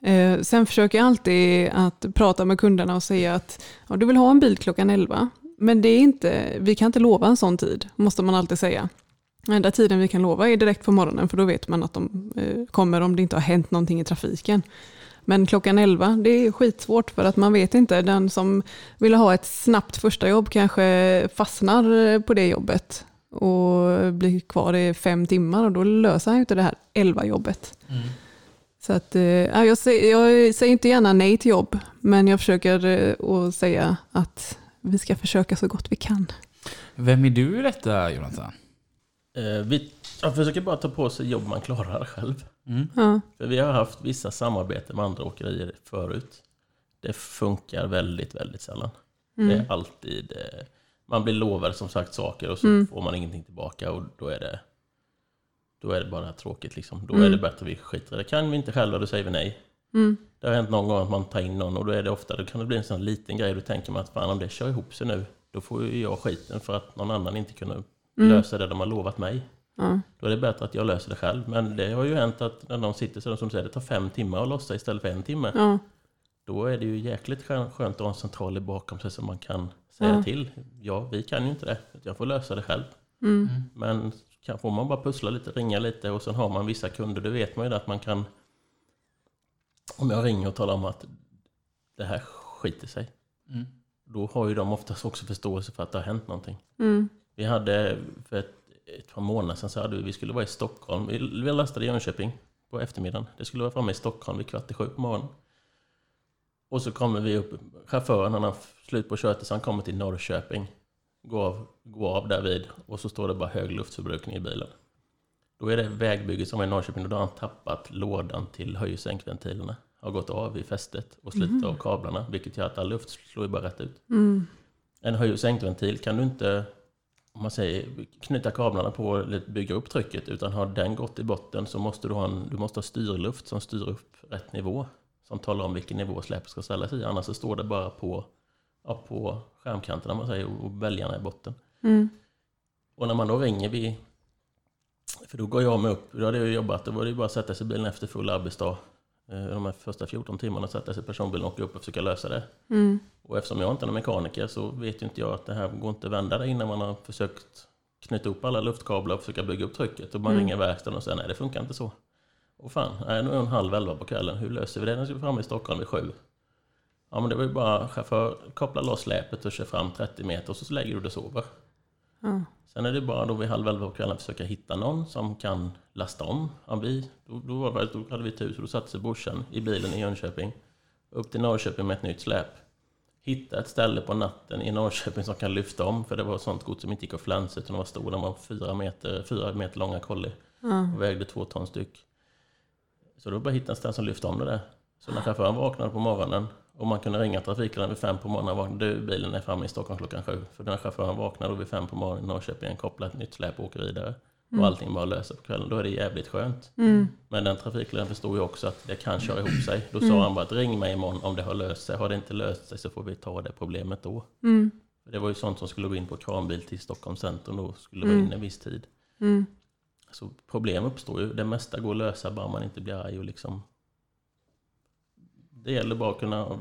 Eh, sen försöker jag alltid att prata med kunderna och säga att ja, du vill ha en bil klockan 11. Men det är inte, vi kan inte lova en sån tid, måste man alltid säga. Den enda tiden vi kan lova är direkt på morgonen för då vet man att de eh, kommer om det inte har hänt någonting i trafiken. Men klockan 11, det är skitsvårt för att man vet inte. Den som vill ha ett snabbt första jobb kanske fastnar på det jobbet och blir kvar i fem timmar och då löser han inte det här 11 jobbet. Mm. Så att, eh, ja, jag, säger, jag säger inte gärna nej till jobb, men jag försöker eh, att säga att vi ska försöka så gott vi kan. Vem är du i detta Jonathan? Eh, vi, jag försöker bara ta på sig jobb man klarar själv. Ja. För vi har haft vissa samarbeten med andra åkerier förut. Det funkar väldigt, väldigt sällan. Det är alltid... eh, Man blir lovad som sagt saker och så får man ingenting tillbaka och då är det... Då är det bara tråkigt liksom. Då är det bättre att vi skiter i det. Kan vi inte själva, då säger vi nej. Det har hänt någon gång att man tar in någon och då är det ofta, då kan det bli en sån liten grej. Då tänker man att fan om det kör ihop sig nu, då får ju jag skiten för att någon annan inte kunde lösa det de har lovat mig. Ja. Då är det bättre att jag löser det själv. Men det har ju hänt att när de sitter så som säger det tar fem timmar att lossa istället för en timme. Ja. Då är det ju jäkligt skön- skönt att ha en central bakom sig som man kan säga Ja. till. Ja, vi kan ju inte det. Jag får lösa det själv. Men kan, får man bara pussla lite, ringa lite och sen har man vissa kunder, då vet man ju det att man kan... Om jag ringer och talar om att det här skiter sig. Mm. Då har ju de oftast också förståelse för att det har hänt någonting. Mm. Vi hade för ett, ett par månader sedan så hade vi, vi skulle vara i Stockholm. Vi, vi lastade i Jönköping på eftermiddagen. Det skulle vara framme i Stockholm vid kvart i sju på morgonen. Och så kommer vi upp, chauffören han har slut på köttet så han kommer till Norrköping. Går av, går av där vid och så står det bara hög luftförbrukning i bilen. Då är det vägbygget som är i Norrköping och då har han tappat lådan till höj och sänkventilerna. Har gått av i fästet och slitit av kablarna vilket gör att all luft slår ju bara rätt ut. Mm. En höj och sänkventil kan du inte om man säger, knyta kablarna på eller bygga upp trycket. Utan har den gått i botten så måste du ha, en, du måste ha styrluft som styr upp rätt nivå. Som talar om vilken nivå släpet ska ställas i. Annars så står det bara på, ja, på skärmkanten man säger, och bälgarna i botten. Mm. Och när man då ringer vi För då går jag med upp, då hade jag jobbat, då var det bara att sätta sig i bilen efter full arbetsdag. Eh, De här första 14 timmarna sätta sig i personbilen och åka upp och försöka lösa det. Mm. Och eftersom jag inte är någon mekaniker så vet ju inte jag att det här går inte att vända det innan man har försökt knyta upp alla luftkablar och försöka bygga upp trycket. Och man ringer verkstaden och säger nej det funkar inte så. Och fan, nej, nu är en halv elva på kvällen, hur löser vi det? Nu ska vi fram i Stockholm vid sju. Ja men det var ju bara chaufför, koppla loss släpet och kör fram 30 meter och så lägger du det och sover. Ja. Sen är det bara då vid halv elva på kvällen försöka hitta någon som kan lasta om. Ja, vi, då, då, var det, då hade vi tur, så då satte sig brorsan i bilen i Jönköping. Upp till Norrköping med ett nytt släp. Hitta ett ställe på natten i Norrköping som kan lyfta om. För det var sånt gods som inte gick att flänsa utan de var stora. De var fyra meter, fyra meter långa kolli. Och vägde två ton styck. Så då bara hitta ett ställe som lyfte om det där. Så när chauffören vaknade på morgonen och man kunde ringa trafikledaren vid fem på morgonen. Du, bilen är framme i Stockholm klockan sju. För när chauffören vaknar då vid fem på morgonen i Norrköping, kopplar ett nytt släp och åker vidare. Och allting bara löser på kvällen. Då är det jävligt skönt. Men den trafikledaren förstod ju också att det kan köra ihop sig. Då sa han bara att ring mig imorgon om det har löst sig. Har det inte löst sig så får vi ta det problemet då. Mm. Det var ju sånt som skulle gå in på kranbil till Stockholm centrum då. Skulle vara inne en viss tid. Mm. Så problem uppstår ju. Det mesta går att lösa bara man inte blir arg och liksom... Det gäller bara att kunna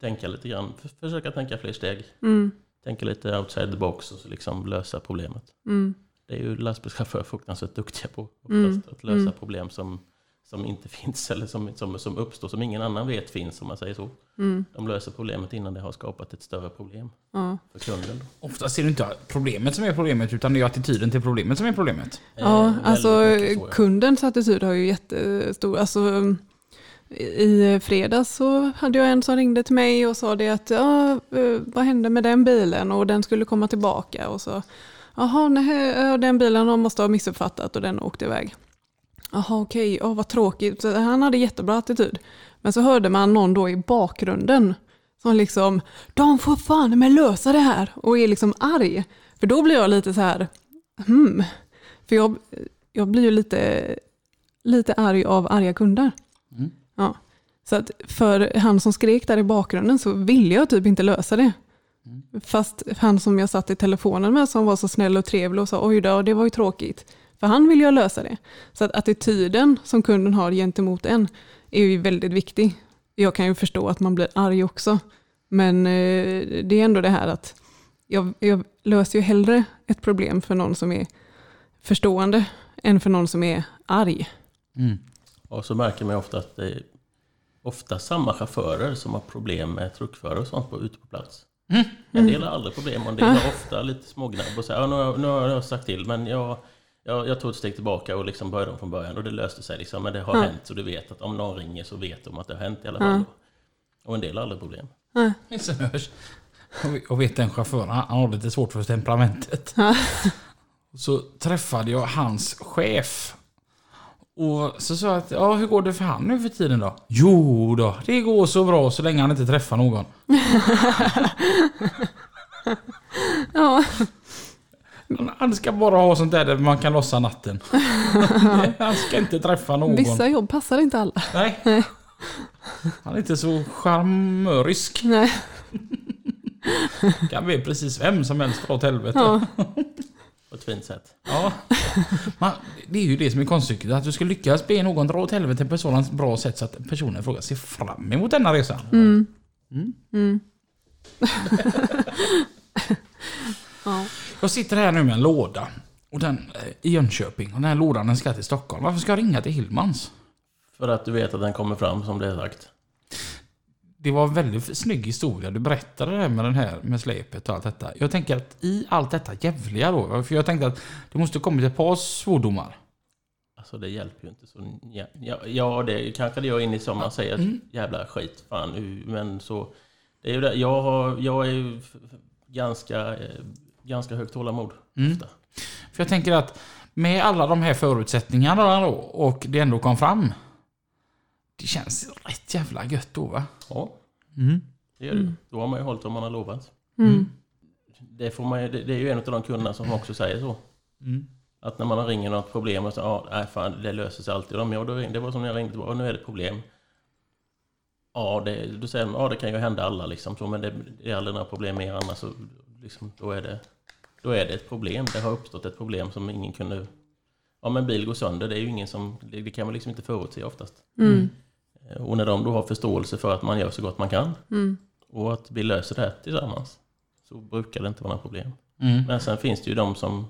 tänka lite grann. För- Försöka tänka fler steg. Mm. Tänka lite outside the box och så liksom lösa problemet. Mm. Det är ju lastbilschaufförer fruktansvärt duktiga på. Oftast, Mm. Att lösa Mm. problem som, som inte finns eller som, som, som uppstår, som ingen annan vet finns om man säger så. Mm. De löser problemet innan det har skapat ett större problem Ja. för kunden. Oftast är det inte problemet som är problemet, utan det är attityden till problemet som är problemet. Ja, Eh, alltså så, ja. kundens attityd har ju jättestor... Alltså, i eh, fredags så hade jag en som ringde till mig och sa det att ja, eh, vad hände med den bilen och den skulle komma tillbaka och så jaha, nej, eh, den bilen måste ha missuppfattat och den åkte iväg. Jaha, okej, ja, vad tråkigt. Så han hade jättebra attityd. Men så hörde man någon då i bakgrunden som liksom, de får fan med lösa det här och är liksom arg. För då blir jag lite så här, hmm. För jag, jag blir ju lite, lite arg av arga kunder. Mm. Ja. Så att för han som skrek där i bakgrunden så ville jag typ inte lösa det. Fast han som jag satt i telefonen med som var så snäll och trevlig och sa oj då, det var ju tråkigt. För han ville ju lösa det. Så att attityden som kunden har gentemot en är ju väldigt viktig. Jag kan ju förstå att man blir arg också. Men eh, det är ändå det här att jag, jag löser ju hellre ett problem för någon som är förstående än för någon som är arg. Mm. Och så märker man ofta att det är ofta samma chaufförer som har problem med truckförare och sånt på, ute på plats. Mm. En del har aldrig problem och en del har ofta lite smågnabb och säger ja, nu, har jag- nu har jag sagt till men jag, jag, jag tog ett steg tillbaka och liksom började om från början och det löste sig liksom. Men det har Ja. hänt så du vet att om någon ringer så vet de att det har hänt i alla fall. Då. Och en del har aldrig problem. Hörs. Och vet den chauffören, han han har lite svårt för temperamentet. Så träffade jag hans chef. Och så sa jag att, ja hur går det för han nu för tiden då? Jo då, det går så bra så länge han inte träffar någon. Ja, Han- ska bara ha sånt där där man kan lossa natten. Han ska inte träffa någon. vissa jobb passar inte alla. Nej. Han är inte så charmörisk. Nej. Kan be precis vem som helst dra åt helvete. Ja. På ett fint sätt. Ja. Man, det är ju det som är konststycket. Att du ska lyckas be någon dra åt helvete på ett sådant bra sätt så att personen i fråga ser fram emot denna resa. Mm. Mm. Mm. ja. Jag sitter här nu med en låda. Och den, eh, I Jönköping. Och den här lådan den ska till Stockholm. Varför ska jag ringa till Hillmans? För att du vet att den kommer fram som det är sagt. Det var en väldigt snygg historia. Du berättade det här med den här med släpet och allt detta. Jag tänker att i allt detta jävliga då. För jag tänkte att det måste kommit ett par svordomar. Alltså det hjälper ju inte så... Ja, ja, ja det kanske det gör in i som man säger, Mm. jävla skit, fan. Men så... Det är ju det, jag, har, jag är ju ganska, eh, ganska högt tålamod. Mm. Ofta. För jag tänker att med alla de här förutsättningarna då och det ändå kom fram. Det känns rätt jävla gött då va? Ja, Mm. det gör det ju. Då har man ju hållit vad man har lovat. Mm. det, får man, det, det är ju en av de kunderna som också säger så. Mm. Att när man ringer något problem och så, ja, nej fan, det löser sig alltid. Ja, då det var som när jag ringde, och nu är det problem. Ja, det, då säger de, ja det kan ju hända alla liksom, så, men det, det är aldrig några problem mer annars. Så, liksom, då, är det, då är det ett problem. Det har uppstått ett problem som ingen kunde... Om en bil går sönder, det är ju ingen som... Det, det kan man liksom inte förutse oftast. Mm. Och när de då har förståelse för att man gör så gott man kan Mm. och att vi löser det här tillsammans så brukar det inte vara några problem. Mm. Men sen finns det ju de som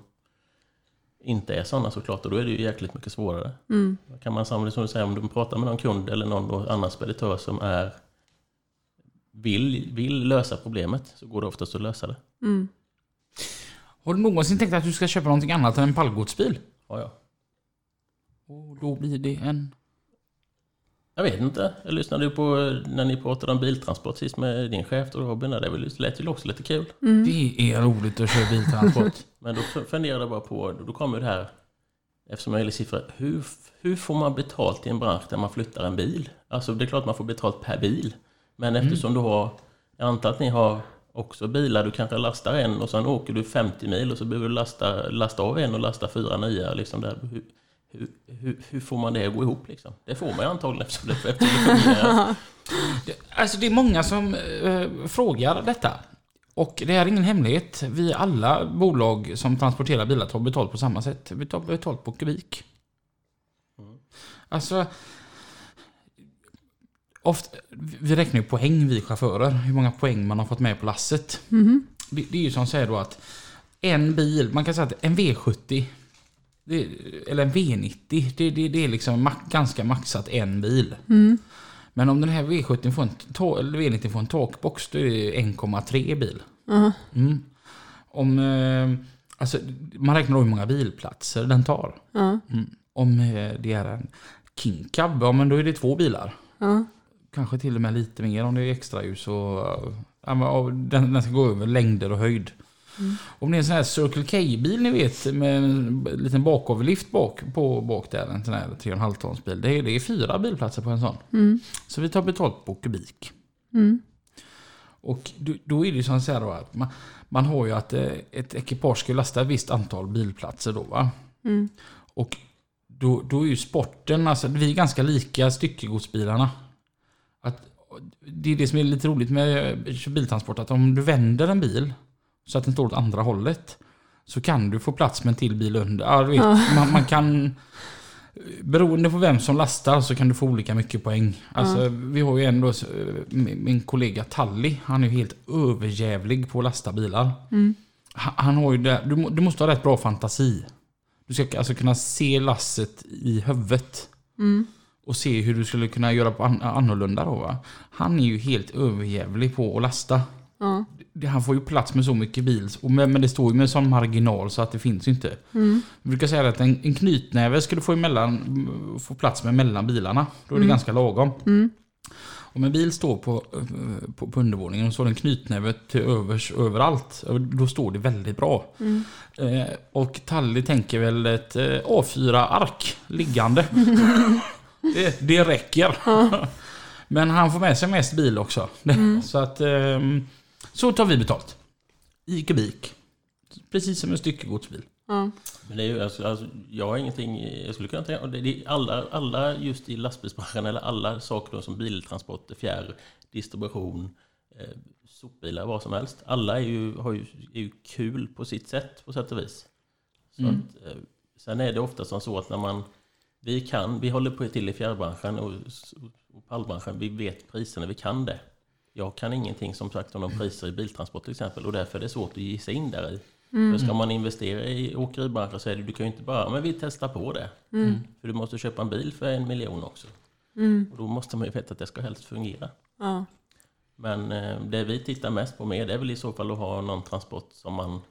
inte är sådana såklart och då är det ju jäkligt mycket svårare. Mm. Då kan man samtidigt som du säger, om du pratar med någon kund eller någon annan speditör som är vill, vill lösa problemet så går det oftast att lösa det. Mm. Har du någonsin tänkt att du ska köpa någonting annat än en pallgodsbil? Ja, ja. Och då blir det en... Jag vet inte. Jag lyssnade ju på eh, när ni pratade om biltransport sist med din chef och Robin. Det lät ju också lite kul. Det är roligt att köra biltransport. Men då funderade jag bara på, då kommer det här, eftersom jag gillar siffror, hur, hur får man betalt i en bransch där man flyttar en bil? Alltså det är klart man får betalt per bil. Men eftersom du har, jag antar att ni har också bilar, du kanske lastar en och sen åker du 50 mil och så behöver du lasta, lasta av en och lasta fyra nya. Liksom där. Hur, hur, hur, får man det att gå ihop liksom? Det får man ju antagligen eftersom det, eftersom det fungerar. Alltså det är många som eh, frågar detta. Och det är ingen hemlighet. Vi alla bolag som transporterar bilar tar betalt på samma sätt. Vi tar betalt på kubik. Alltså... Ofta, vi räknar ju poäng vi chaufförer. Hur många poäng man har fått med på lasset. Det, det är ju som säger då att en bil, man kan säga att en V70 det, eller en V90, det, det, det är liksom ma- ganska maxat en bil. Men om den här V70 får en, ta- eller V90 får en takbox, då är det 1,3 bil. Mm. Om, eh, alltså, man räknar då hur många bilplatser den tar. Ja. Mm. Om eh, det är en King Cab, ja men då är det två bilar. Ja. Kanske till och med lite mer om det är extra ljus och ja, den, den ska gå över längder och höjd. Om det är en sån här Circle K-bil ni vet med en liten bakoverlift bak, på, bak där, en sån här 3,5 tons bil. Det är, det är fyra bilplatser på en sån. Så vi tar betalt på kubik. Och då, är det ju som så här då att man, man har ju att eh, ett ekipage ska lasta ett visst antal bilplatser då va. Och då, då är ju sporten, alltså vi är ganska lika styckegodsbilarna. Att, det är det som är lite roligt med eh, biltransport, att om du vänder en bil så att den står åt andra hållet så kan du få plats med en till bil under. Ja, du vet, man, man kan... Beroende på vem som lastar så kan du få olika mycket poäng. Alltså, Vi har ju ändå min kollega Talli, han är ju helt överjävlig på att lasta bilar. Han, han har ju det, du, du måste ha rätt bra fantasi. Du ska alltså kunna se lasset i huvudet. Och se hur du skulle kunna göra på an, annorlunda då va. Han är ju helt överjävlig på att lasta. Ja. Det- Han får ju plats med så mycket bil, och men, men det står ju med sån marginal så att det finns ju inte. Vi brukar säga att en, en knytnäve skulle få, emellan, få plats med mellan bilarna. Då är det ganska lagom. Om en bil står på, eh, på, på undervåningen och så har den knytnäve till övers överallt, då står det väldigt bra. Eh, och Talli tänker väl ett eh, A4-ark liggande. det, det räcker. Men han får med sig mest bil också. Så att ehm, så tar vi betalt. I kubik. Precis som en styckegodsbil. Ja. Men det är ju, alltså, alltså, jag har ingenting, jag skulle kunna tänka, det, är alla, alla just i lastbilsbranschen eller alla saker då, som biltransport, fjärr, distribution, eh, sopbilar, vad som helst. Alla är ju, har ju, är ju kul på sitt sätt, på sätt och vis. Så Mm. att, eh, sen är det ofta som så att när man, vi kan, vi håller på till i fjärrbranschen och, och pallbranschen, vi vet priserna, vi kan det. Jag kan ingenting som sagt om de priser i biltransport till exempel och därför är det svårt att ge sig in där i. För ska man investera i åkeribranschen så är det, du kan ju inte bara, men vi testar på det. För du måste köpa en bil för en miljon också. Och då måste man ju veta att det ska helst fungera. Ja. Men eh, det vi tittar mest på med det är väl i så fall att ha någon transport som man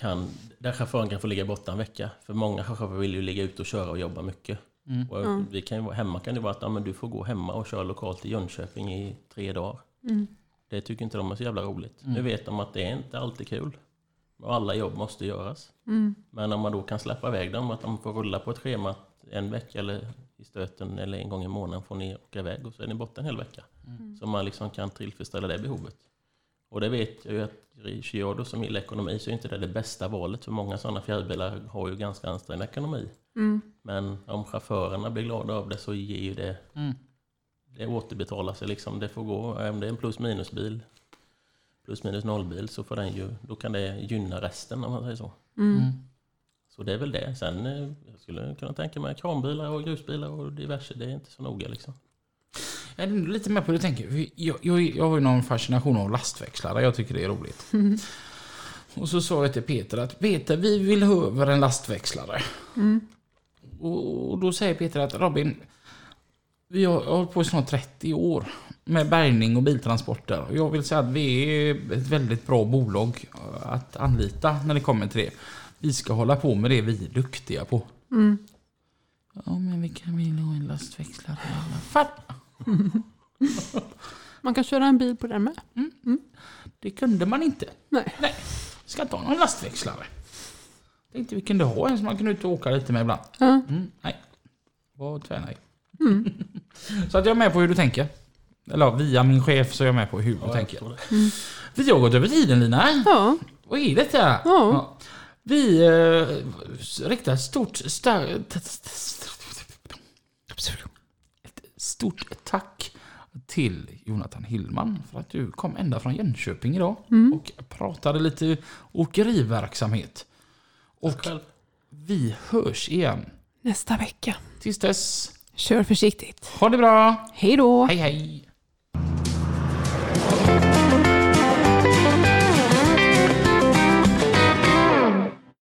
kan, där chauffören kan få ligga borta en vecka. För många chaufförer vill ju ligga ute och köra och jobba mycket. Och vi kan hemma kan det vara att ja, men du får gå hemma och köra lokalt i Jönköping i tre dagar. Det tycker inte de är så jävla roligt. Nu vet de att det är inte alltid kul. Och alla jobb måste göras. Men om man då kan släppa iväg dem, att de får rulla på ett schema en vecka eller i stöten eller en gång i månaden får ni åka iväg och så är ni borta en hel vecka. Så man liksom kan tillfredsställa det behovet. Och det vet jag ju att Ricciardo som gillar ekonomi så är inte det det bästa valet. För många sådana fjärrbilar har ju ganska ansträngd ekonomi. Men om chaufförerna blir glada av det så ger ju det... Det återbetalar sig liksom. Det får gå. Om det är en plus minus bil, plus minus noll bil så får den ju, då kan det gynna resten om man säger så. Så det är väl det. Sen eh, jag skulle kunna tänka mig kranbilar och grusbilar och diverse. Det är inte så noga liksom. Jag är lite med på det tänker. Jag, jag, jag har ju någon fascination av lastväxlare. Jag tycker det är roligt. Och så sa jag till Peter att Peter, vi vill ha över en lastväxlare. Och, och då säger Peter att Robin, vi har hållit på i snart 30 år med bärgning och biltransporter. Och jag vill säga att vi är ett väldigt bra bolag att anlita när det kommer till det. Vi ska hålla på med det vi är duktiga på. Ja, men vi kan väl ha en lastväxlare i alla fall. Man kan köra en bil på den med. Det kunde man inte. Nej. Nej, ska inte ha någon lastväxlare. Tänkte vi kunde ha en som man kunde ut och åka lite med ibland. Ja. Mm, nej, var tvärnej. så att jag är med på hur du tänker. Eller ja, via min chef så är jag med på hur du Ja, jag tänker. det. Vi har gått över tiden Lina. Ja. Vad är detta? Ja. Vi eh, riktar ett stort, ett stort tack till Jonathan Hillman för att du kom ända från Jönköping idag och pratade lite åkeriverksamhet. Och vi hörs igen. Nästa vecka. Tills dess. Kör försiktigt. Ha det bra. Hej då. Hej hej.